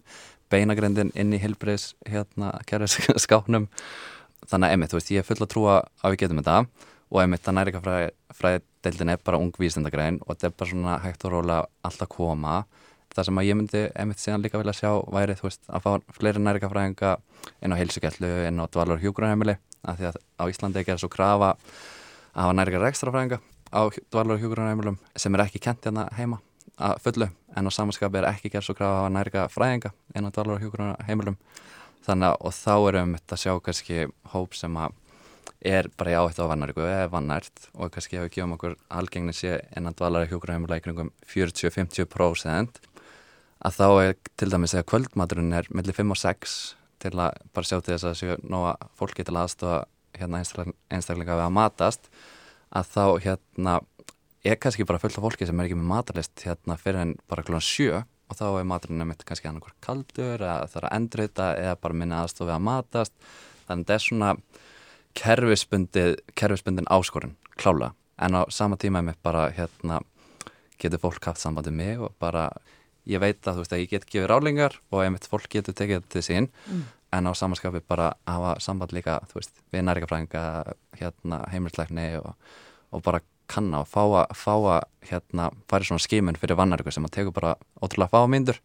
Speaker 6: beinagrindin inn í helbriðis hérna kerfiskáknum þannig að einmitt, þú veist, ég er full að trúa að við getum þetta. Og einmitt að nærikafræðdeildin er bara ung vísindagrein og þetta er bara svona hægt og róla alltaf koma. Það sem að ég myndi einmitt síðan líka vilja sjá væri, þú veist, að fá fleiri nærikafræðinga inn á heilsugellu, inn á dvalur hjúgrunheimili, af því að á Íslandi er svo krafa að hafa nærikar ekstrafræðinga á dvalur hjúgrunheimilum sem er ekki kent hérna heima að fullu, en á samanskapi er ekki gerð svo krafa að hafa nærika fræðinga inn á dvalur hjúgrunheimilum þannig að og þá erum við að sjá kannski hóp sem að er bara í áhættu á vannaríku eða vannært og kannski hefur gefum okkur algengni sé innan dvalara hjókurheimila í kringum 40-50% að þá er til dæmis að kvöldmaturinn er millir 5 og 6 til að bara sjá til þess að séu nóga fólki til aðstofa hérna einstaklinga við að matast að þá hérna er kannski bara fullt af fólki sem er ekki með matalist hérna fyrir en bara klúan 7 og þá er maturinn nefnitt kannski annarkur kaldur eða það er að endrita eða bara minna aðstofi að matast. Þannig að þetta er svona kerfisbundin, áskorun klála en á sama tíma með bara hérna getur fólk haft sambandi mig og bara ég veit að þú veist að ég get gefið rálingar og einmitt fólk getur tekið þetta til sín. Mm. en á samanskapi bara hafa samband líka þú veist við nærikafræðinga hérna heimilsleikni og, og bara kanna og fá að, fá að hérna, fara svona skimun fyrir vannariku sem að tegur bara ótrúlega fá myndur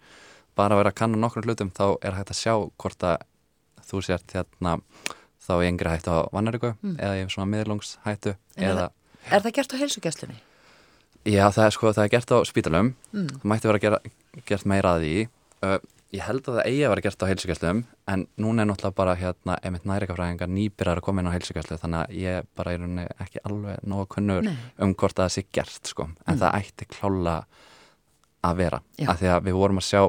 Speaker 6: bara að vera að kanna nokkur hlutum þá er hægt að sjá hvort að þú sért hérna þá er yngri hættu á vannariku mm. eða í svona miðlungshættu
Speaker 2: eða... Er það gert á heilsugjastlunni?
Speaker 6: Já, það er sko, það er gert á spítalum mm. það mætti vera gera, gert meira að því ég held að það eigi að vera gert á heilsugjastlum en núna er náttúrulega bara hérna, einmitt nærikafræðingar nýbyrjar að koma inn á heilsugjastlu þannig að ég bara rauninni ekki alveg nógu kunnur Nei. um hvort það sé gert sko. en mm. það ætti klála að vera, Já. af því að við vorum að sjá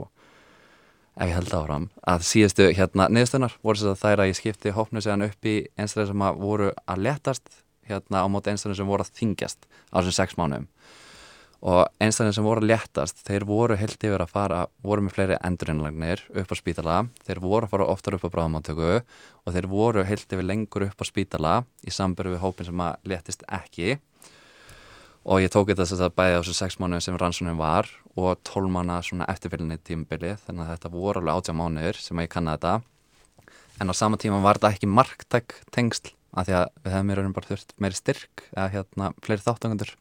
Speaker 6: ef ég held áfram að síðustu hérna niðurstunnar voru þess að það er að ég skipti hópnu segjan upp í einstaklega sem að voru að letast hérna á móti einstaklega sem voru að þingjast á þessum sex mánum og einstaklega sem voru léttast, þeir voru held yfir að fara, voru með fleiri endurinnlagnir upp á spítala, þeir voru að fara oftar upp á bráðamáttöku og þeir voru held yfir lengur upp á spítala í samböru við hópin sem að léttist ekki. Og ég tók þetta að bæði á þessu sex mánuðin sem rannsónin var og tól mánu svona eftirfylgni tímbili þannig að þetta voru alveg átjá mánuður sem að ég kanna þetta. En á sama tíma var þetta ekki marktæk tengsl af því að við hefum mér bara þurft meiri styrk eða hérna fleiri þáttangundur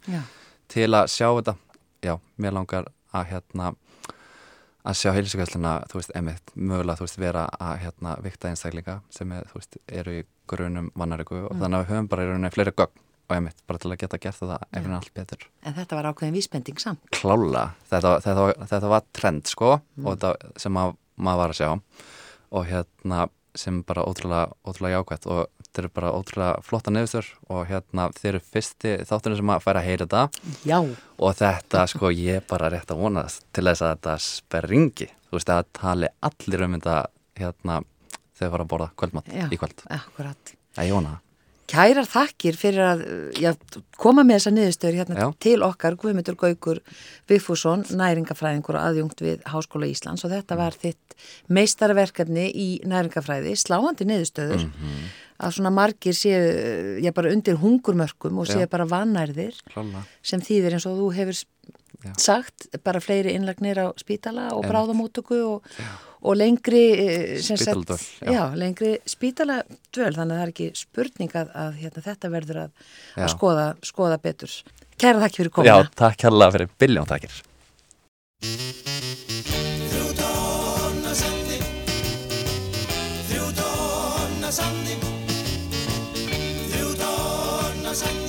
Speaker 6: til að sjá þetta já, mér langar að hérna að sjá heilsugæsluna, þú veist, emitt mögulega, þú veist, vera að hérna vikta einstaklinga sem er, þú veist, eru í grunum vannariku og mm. þannig að við höfum bara í rauninni fleiri gögn og emitt, bara til að geta gert það efinn allt betur.
Speaker 2: En þetta var ákveðin vísbending samt?
Speaker 6: Klála, þetta, þetta, þetta var trend, sko, mm. og þetta sem að, maður var að sjá og hérna sem bara ótrúlega, ótrúlega jákvæmt og þetta eru bara ótrúlega flotta nefnstur og hérna þeir eru fyrsti þáttunum sem að færa að heyra þetta.
Speaker 2: Já.
Speaker 6: og þetta sko ég bara rétt að vona til þess að þetta speringi þú veist að tali allir um þetta hérna þegar það var að borða kvöldmatt í kvöld.
Speaker 2: Akkurat.
Speaker 6: Það er jóna
Speaker 2: Kærar þakkir fyrir að já, koma með þessa niðurstöður hérna já. til okkar Guðmundur Gaugur Viffússon, næringafræðingur og aðjungt við Háskóla Íslands. Og þetta var þitt meistarverkefni í næringafræði, sláandi niðurstöður. Mm -hmm. Að svona margir séu, já bara undir hungurmörkum og séu bara vannærðir sem þýðir eins og þú hefur já. sagt, bara fleiri innlagnir á spítala og bráðamótöku og og lengri
Speaker 6: eh, spítaladvöl
Speaker 2: já. já, lengri spítaladvöl þannig að það er ekki spurning að, að hérna, þetta verður að, að skoða, skoða betur. Kæra þakki fyrir komina.
Speaker 6: Já, takk hérlega fyrir biljón takkir.
Speaker 7: Þrjú tóna sandi Þrjú sandi Þrjú thousand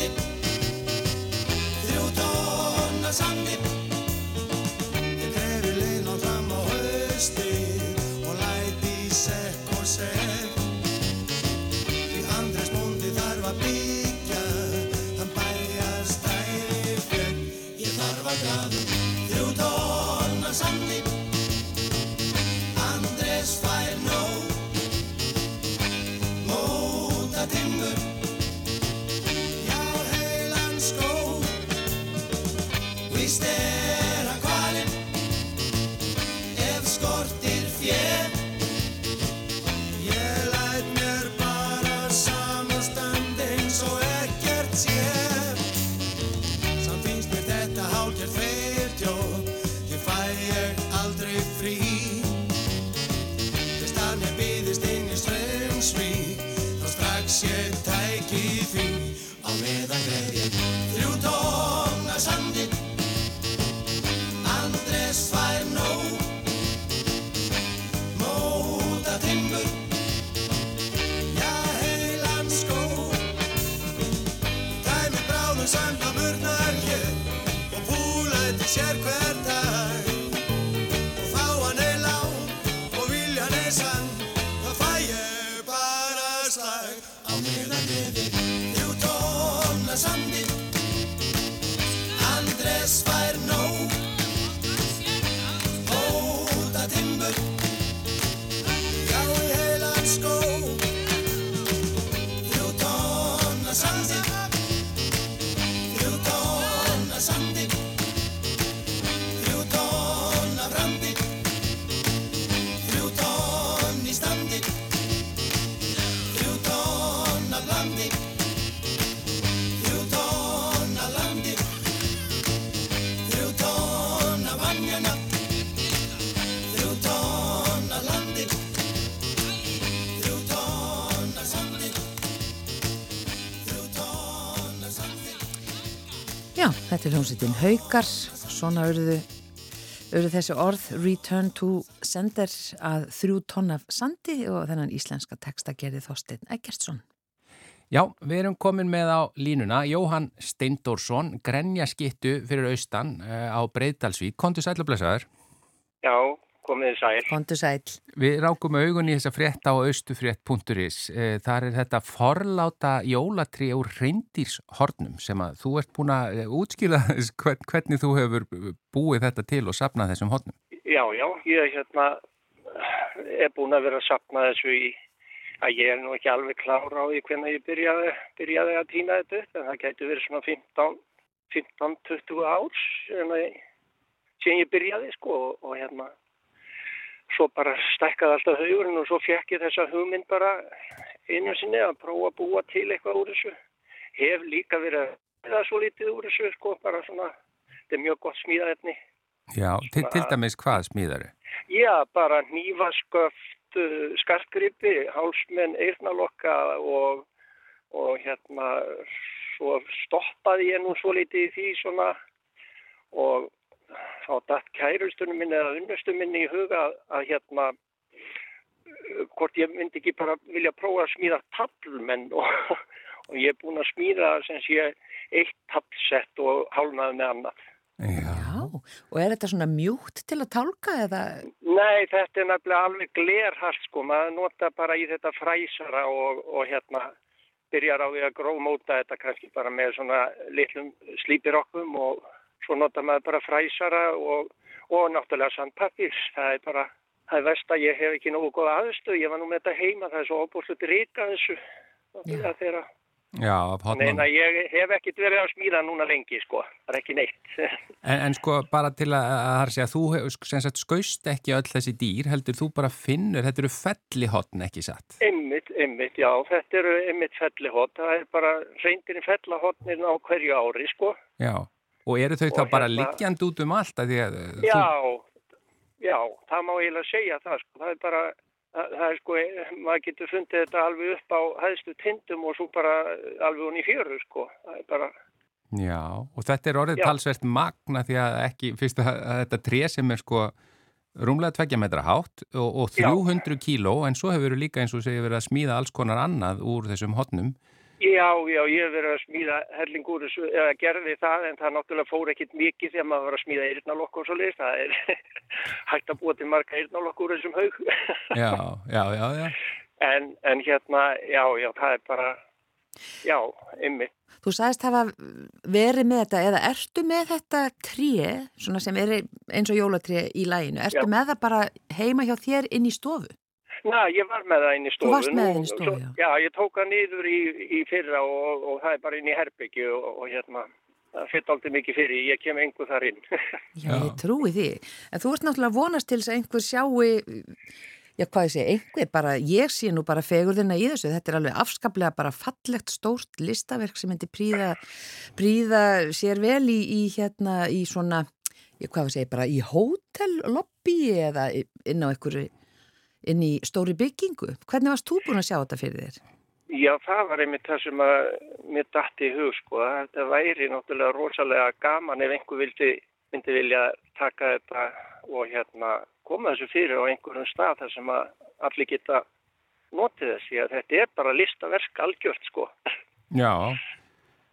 Speaker 7: stand. Já,
Speaker 2: þetta er hljómsveitin Haukar, svona urðu, urðu þessi orð Return to Sender að þrjú tonn af sandi og þennan íslenska texta gerði Þorstein Eggertsson.
Speaker 1: Já, við erum komin með á línuna Jóhann Steindórsson, grenja skittu fyrir austan uh, á Breiðdalsvík. Kontu sæl og blessaður.
Speaker 8: Já, komið sæl.
Speaker 2: Kontu sæl.
Speaker 1: Við rákum augun í þessa frétta á austufrétt.is. Uh, þar er þetta forláta jólatrí úr reyndýrshornum sem að þú ert búin að útskýra hvern, hvernig þú hefur búið þetta til og sapnað þessum hornum.
Speaker 8: Já, já, ég hérna er búin að vera að sapna þessu í að ég er nú ekki alveg klára á því hvernig ég byrjaði, byrjaði að týna þetta upp en það gæti verið svona 15 15-20 árs ég, sem ég byrjaði sko og, og hérna svo bara stækkaði alltaf haugurinn og svo fekk ég þessa hugmynd bara einu sinni að prófa að búa til eitthvað úr þessu hef líka verið að það svo lítið úr þessu sko bara svona þetta er mjög gott smíðaefni
Speaker 1: Já, til, til dæmis hvað smíðari?
Speaker 8: Já, bara nýfasköft, skartgripi, hálsmenn, eirnalokka og, og hérna, svo stoppaði ég nú svo litið í því svona og þá dætt kærustunum minni eða unnustum minni í huga að, að hérna, hvort ég myndi ekki bara vilja prófa að smíða taflmenn <laughs> og, og ég er búin að smíða sem sé eitt taflsett og hálnaði með annað.
Speaker 1: Já.
Speaker 2: Já, og er þetta svona mjúkt til að tálka eða?
Speaker 8: Nei, þetta er nefnilega alveg glerhalt sko, maður nota bara í þetta fræsara og, og hérna byrjar á því að gróðmóta þetta kannski bara með svona litlum slípirokkum og svo nota maður bara fræsara og, og náttúrulega sandpappir, það er bara, það er vest að ég hef ekki nógu góða aðstöð, ég var nú með þetta heima, það er svo óbúrslut ríka þessu, það þeirra.
Speaker 1: Já, af
Speaker 8: Nei,
Speaker 1: hotnum.
Speaker 8: nei, ég hef ekkert verið að smíða núna lengi sko, það er ekki neitt. <laughs>
Speaker 1: En, en sko bara til að, að það er að segja, þú sagt skaust ekki öll þessi dýr, heldur þú bara finnur, þetta eru felli hotn ekki satt.
Speaker 8: Ymmit, ymmit, já, þetta eru ymmit fellihot, það er bara reyndirinn fellahotnin á hverju ári, sko.
Speaker 1: Já, og eru þau
Speaker 8: Og
Speaker 1: þá bara
Speaker 8: hérna-
Speaker 1: liggjandi út um allt að því að uh,
Speaker 8: Já, já, það má eiginlega segja það, sko, það er bara, það, það er sko, maður getur fundið þetta alveg upp á hæðstu tindum og svo bara alveg í fjöru, sko, það er bara,
Speaker 1: þú, já, og þetta er orðið
Speaker 8: Já.
Speaker 1: talsvert magna því að ekki, fyrst að, að þetta tré sem er sko rúmlega tveggja metra hátt og, og
Speaker 8: Já.
Speaker 1: 300 kíló, en svo hefur líka eins og segja verið að smíða alls konar annað úr þessum hotnum.
Speaker 8: Já, já, ég hef verið að smíða helling úr þessu, eða gerði það, en það náttúrulega fór ekkit mikið þegar maður var að smíða eyrnalokk og svo leiðist, það er <laughs> hægt að búa til marga eyrnalokk úr þessum haug. <laughs>
Speaker 1: Já, já, já, já.
Speaker 8: En, en hérna, já, já, það er bara, já, ymmit.
Speaker 2: Þú sagðist hafa verið með þetta eða ertu með þetta tré svona sem er eins og jólatré í læginu, ertu
Speaker 8: Já.
Speaker 2: með það bara heima hjá þér inn í stofu?
Speaker 8: Na, ég var með það inn í stofu.
Speaker 2: varst með það inn í stofu, já.
Speaker 8: Já, ég tók það niður í, í fyrra og, og það er bara inn í herbyggju og, og hérna, það fyrir aldrei mikið fyrir, ég kem engu þar inn. <laughs>
Speaker 2: Já, ég trúi því. En þú ert náttúrulega vonast til þess að einhver sjáu, já hvað ég segi, einhver bara, ég sé nú bara fegurðina í þessu. Þetta er alveg afskaplega bara fallegt stórt listaverk sem myndi príða, príða sér vel í, í hérna, í svona, já hvað ég segi, bara í hótellobby eða inn á einhverju, inn í stóri byggingu. Hvernig varst þú búin að sjá þetta fyrir þér?
Speaker 8: Já, það var einmitt það sem að mér dætti í hug, sko. Þetta væri náttúrulega rosalega gaman ef einhver vildi, myndi vilja taka þetta og hérna koma þessu fyrir á einhverjum stað þar sem að allir geta notið þessi að þetta er bara listaverk algjört, sko.
Speaker 1: Já.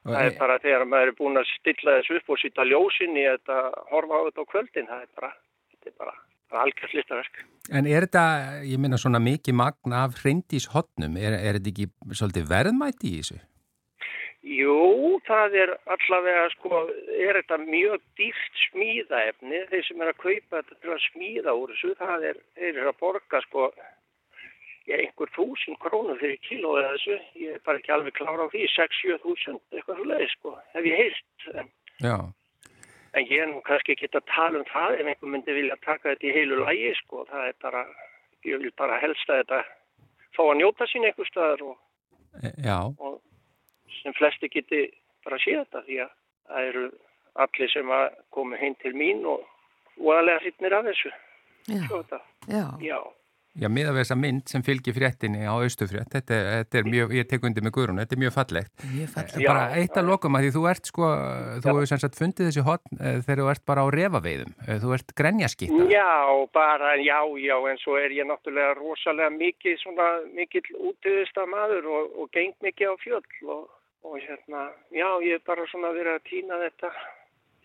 Speaker 8: Það er bara þegar maður er búin að stilla þessu upp og sýta ljósin í þetta, horfa á þetta á kvöldin, það er bara, þetta er bara, bara algjört listaverk.
Speaker 1: En er þetta, ég minna svona mikið magna af hreindíshotnum, er, er þetta ekki svolítið verðmæti í þessu?
Speaker 8: Jú, það er allavega, sko, er þetta mjög dýrt smíðaefni, þeir sem er að kaupa þetta til að smíða úr þessu, það er, þeir eru að borga, sko, já, einhver þúsund krónur fyrir kíló eða þessu, ég er bara ekki alveg klára á því, 6-7 þúsund, eitthvað svo leiði, sko, hef ég heilt,
Speaker 1: Já.
Speaker 8: En ég er nú kannski ekki að tala um það ef einhver myndi vilja taka þetta í heilu lægi, sko, það er bara, ég vil bara helst að þetta fá að njóta sín einhver staðar og
Speaker 1: E,
Speaker 8: og sem flesti geti bara séð þetta því að það eru allir sem að koma heim til mín og voðalega hrytnir af þessu.
Speaker 2: Já, já,
Speaker 8: Já,
Speaker 1: Já, miða við þessa mynd sem fylgir fréttinni á Austufrétt, þetta, er- þetta er mjög, ég tek undir með Guðrún, þetta er mjög fallegt.
Speaker 2: mjög fallegt.
Speaker 8: Já.
Speaker 1: bara eitt að lokum að því þú ert sko, þú hefur sem sagt fundið þessi hotn uh, þegar þú ert bara á refaveiðum, uh, þú ert grenjaskýta.
Speaker 8: já, bara, já, já, en svo er ég náttúrulega rosalega mikið svona, mikill útiðista maður og, og geng mikið á fjöll og, og hérna, já, ég er bara svona verið að týna þetta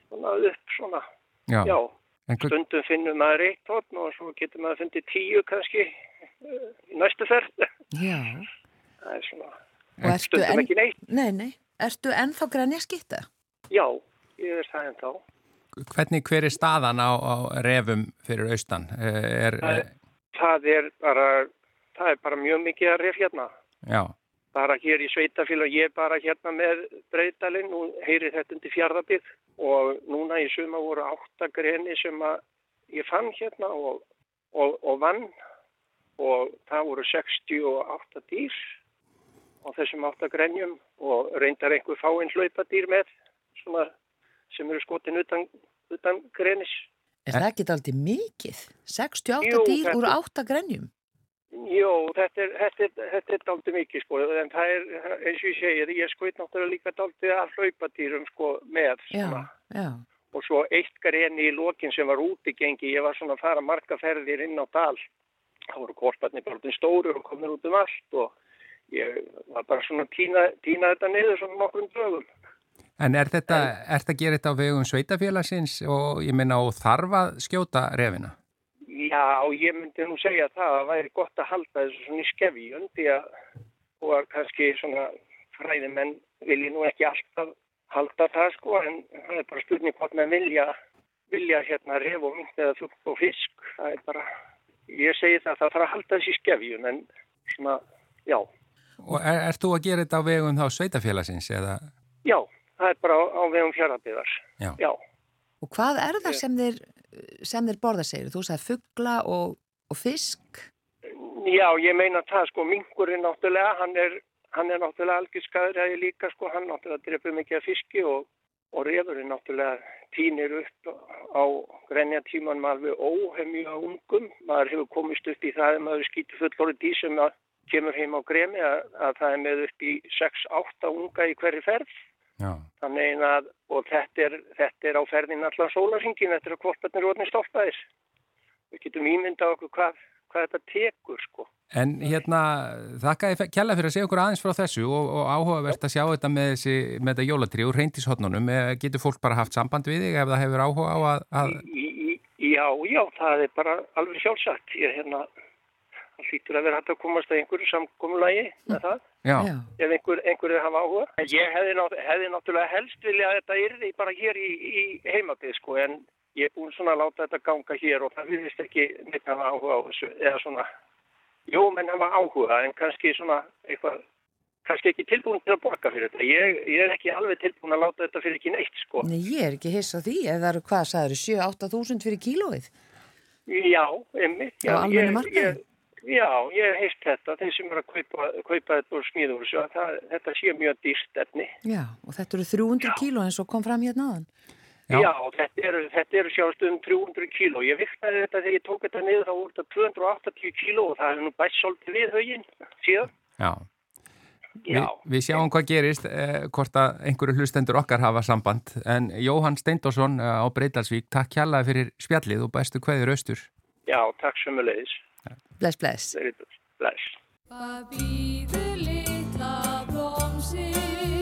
Speaker 8: svona upp svona,
Speaker 1: Já.
Speaker 8: já.
Speaker 1: En,
Speaker 8: Stundum finnum maður eitt hotn og svo getur maður fundið tíu kannski eh, í næstu ferð.
Speaker 2: Já,
Speaker 8: Það er svona,
Speaker 2: og ertu
Speaker 8: stundum
Speaker 2: enn,
Speaker 8: ekki neitt.
Speaker 2: nei, nei, ertu ennþá grænja skýta?
Speaker 8: Já, ég er það en þá.
Speaker 1: hvernig hver er staðan á, á refum fyrir austan? Uh, er,
Speaker 8: Það er- Það er bara, það er bara mjög mikið að ref hérna.
Speaker 1: já,
Speaker 8: Bara hér í Sveitafélag, ég er bara hérna með breytalinn og heyri þetta undir fjárðabíð og núna í suma voru átta greni sem ég fann hérna og, og, og vann og það voru 68 dýr á þessum átta grenjum og reyndar einhver fáinn hlaupadýr með svona, sem eru skotin utan, utan grenis.
Speaker 2: Er það ekki aldrei mikið? 68
Speaker 8: Jú,
Speaker 2: dýr úr 8 grænjum?
Speaker 8: Jó, þetta er, þetta er, þetta er daldið mikið sko, en það er, eins og ég segir, ég skoit náttúrulega líka daldið af hlaupatýrum sko með
Speaker 2: Já,
Speaker 8: svona.
Speaker 2: já,
Speaker 8: og svo eitt greni í lokin sem var úti gengi, ég var svona að fara marga ferðir inn á dal, það voru korparnir bara út stóru og komir út um allt og ég var bara svona að tína, tína þetta niður svona nokkrum dögum.
Speaker 1: en er þetta, er þetta að gera þetta á vegum sveitafélagsins og ég minna og þarf að skjóta refina?
Speaker 8: Já, ég myndi nú segja það að það væri gott að halda þessu svona í skefjun því að og að kannski svona fræðimenn vilji nú ekki alltaf halda það sko en það er bara spurning hvort menn vilja vilja hérna ref og mynd eða fugg og fisk það er bara, ég segi það það þarf að halda þessu í skefjun en svona, já,
Speaker 1: Og er, ert þú að gera þetta á vegum þá sveitafélagsins eða?
Speaker 8: já það er bara á, á vegum fjarabiðar
Speaker 1: Já.
Speaker 8: já,
Speaker 2: Og hvað er það sem þeir, sem þeir borða segir? Þú sagði fuggla og, og fisk?
Speaker 8: Já, ég meina það sko, minkurinn náttúrulega, hann er, hann er náttúrulega algjör skæðræði líka sko, hann náttúrulega drefur mikið af fiski og, og refurinn náttúrulega týnir upp á grenja tímanum alveg óhemju á ungum. Maður hefur komist upp í það að maður skýtur fullorði dý sem að kemur heim á gremi að, að það er með upp í 6-8 unga í hverju ferð.
Speaker 1: Já.
Speaker 8: Þannig að, og þetta er, þetta er á ferðin allan sólarsingin, þetta er að kvortarnir orðin stoppaðir. Við getum ímyndað okkur hvað, hvað þetta tekur, sko.
Speaker 1: En hérna, þakka ég kjalla fyrir að segja okkur aðeins frá þessu og, og áhugavert að sjá þetta með, þessi, með þetta jólatrí og reyndishotnunum. Getur fólk bara haft samband við þig ef það hefur áhuga á að... að...
Speaker 8: Já, já, það er bara alveg sjálfsagt. Ég hérna, það hlýtur að vera hægt að komast að einhverju samkomulagi með það,
Speaker 1: Já.
Speaker 2: Já,
Speaker 8: ef einhver, einhverju hafa áhuga. En ég hefði, nátt, hefði náttúrulega helst vilja að þetta yrði bara hér í, í heimabið, sko, en ég er búin svona að láta þetta ganga hér og það virðist ekki neitt hafa áhuga á þessu, eða svona, jú, menn hafa áhuga, en kannski svona eitthvað kannski ekki tilbúin til að borga fyrir þetta. Ég, ég er ekki alveg tilbúin að láta þetta fyrir ekki neitt, sko.
Speaker 2: Nei, ég er ekki hiss á því, ef það eru hvað, sagður, 7-8 þúsund fyrir kílóið?
Speaker 8: Já, emmi.
Speaker 2: Á almennu markaði?
Speaker 8: Já, ég hef heist þetta, þeir sem eru að kaupa, kaupa þetta úr smíður, þetta sé mjög dýrst efni.
Speaker 2: Já, og þetta eru 300 kíló eins og kom fram hérna aðan.
Speaker 1: Já.
Speaker 8: Já, þetta eru, þetta eru sjást um 300 kíló. Ég viktaði þetta þegar ég tók þetta niður, þá voru þetta 280 kíló og það er nú bæst svolítið við höginn síðan.
Speaker 1: Já. Vi,
Speaker 8: Já,
Speaker 1: við sjáum hvað gerist, eh, hvort að einhverju hlustendur okkar hafa samband. En Jóhann Steindorsson eh, á Breitalsvík, takk kjallaði fyrir spjallið og bestu kveður austur.
Speaker 8: já, takk sömulegis.
Speaker 2: Bless, bless.
Speaker 8: Bless.
Speaker 4: Hvað býður litla blómsins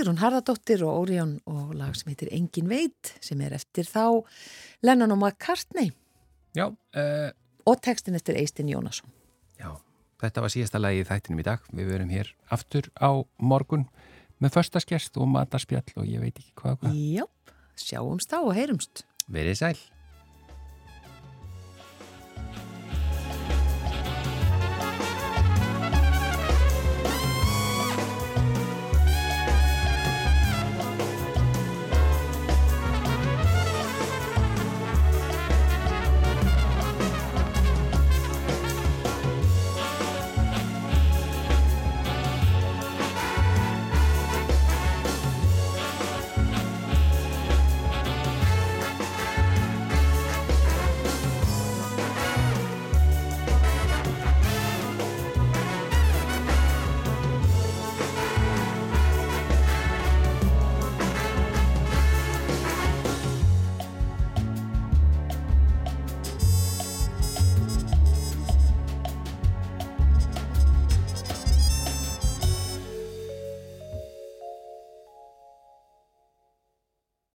Speaker 2: Sigrun Harðardóttir og Órión og lag sem heitir Engin veit sem er eftir þá Lennon og McCartney
Speaker 1: Já, uh,
Speaker 2: og textin eftir Eistin Jónasson.
Speaker 1: já, þetta var síðasta lagi í þættinum í dag. Við verum hér aftur á morgun með förstaskest og matarspjall og ég veit ekki hvað. hvað.
Speaker 2: Já, sjáumst þá og heyrumst.
Speaker 1: Verið sæl.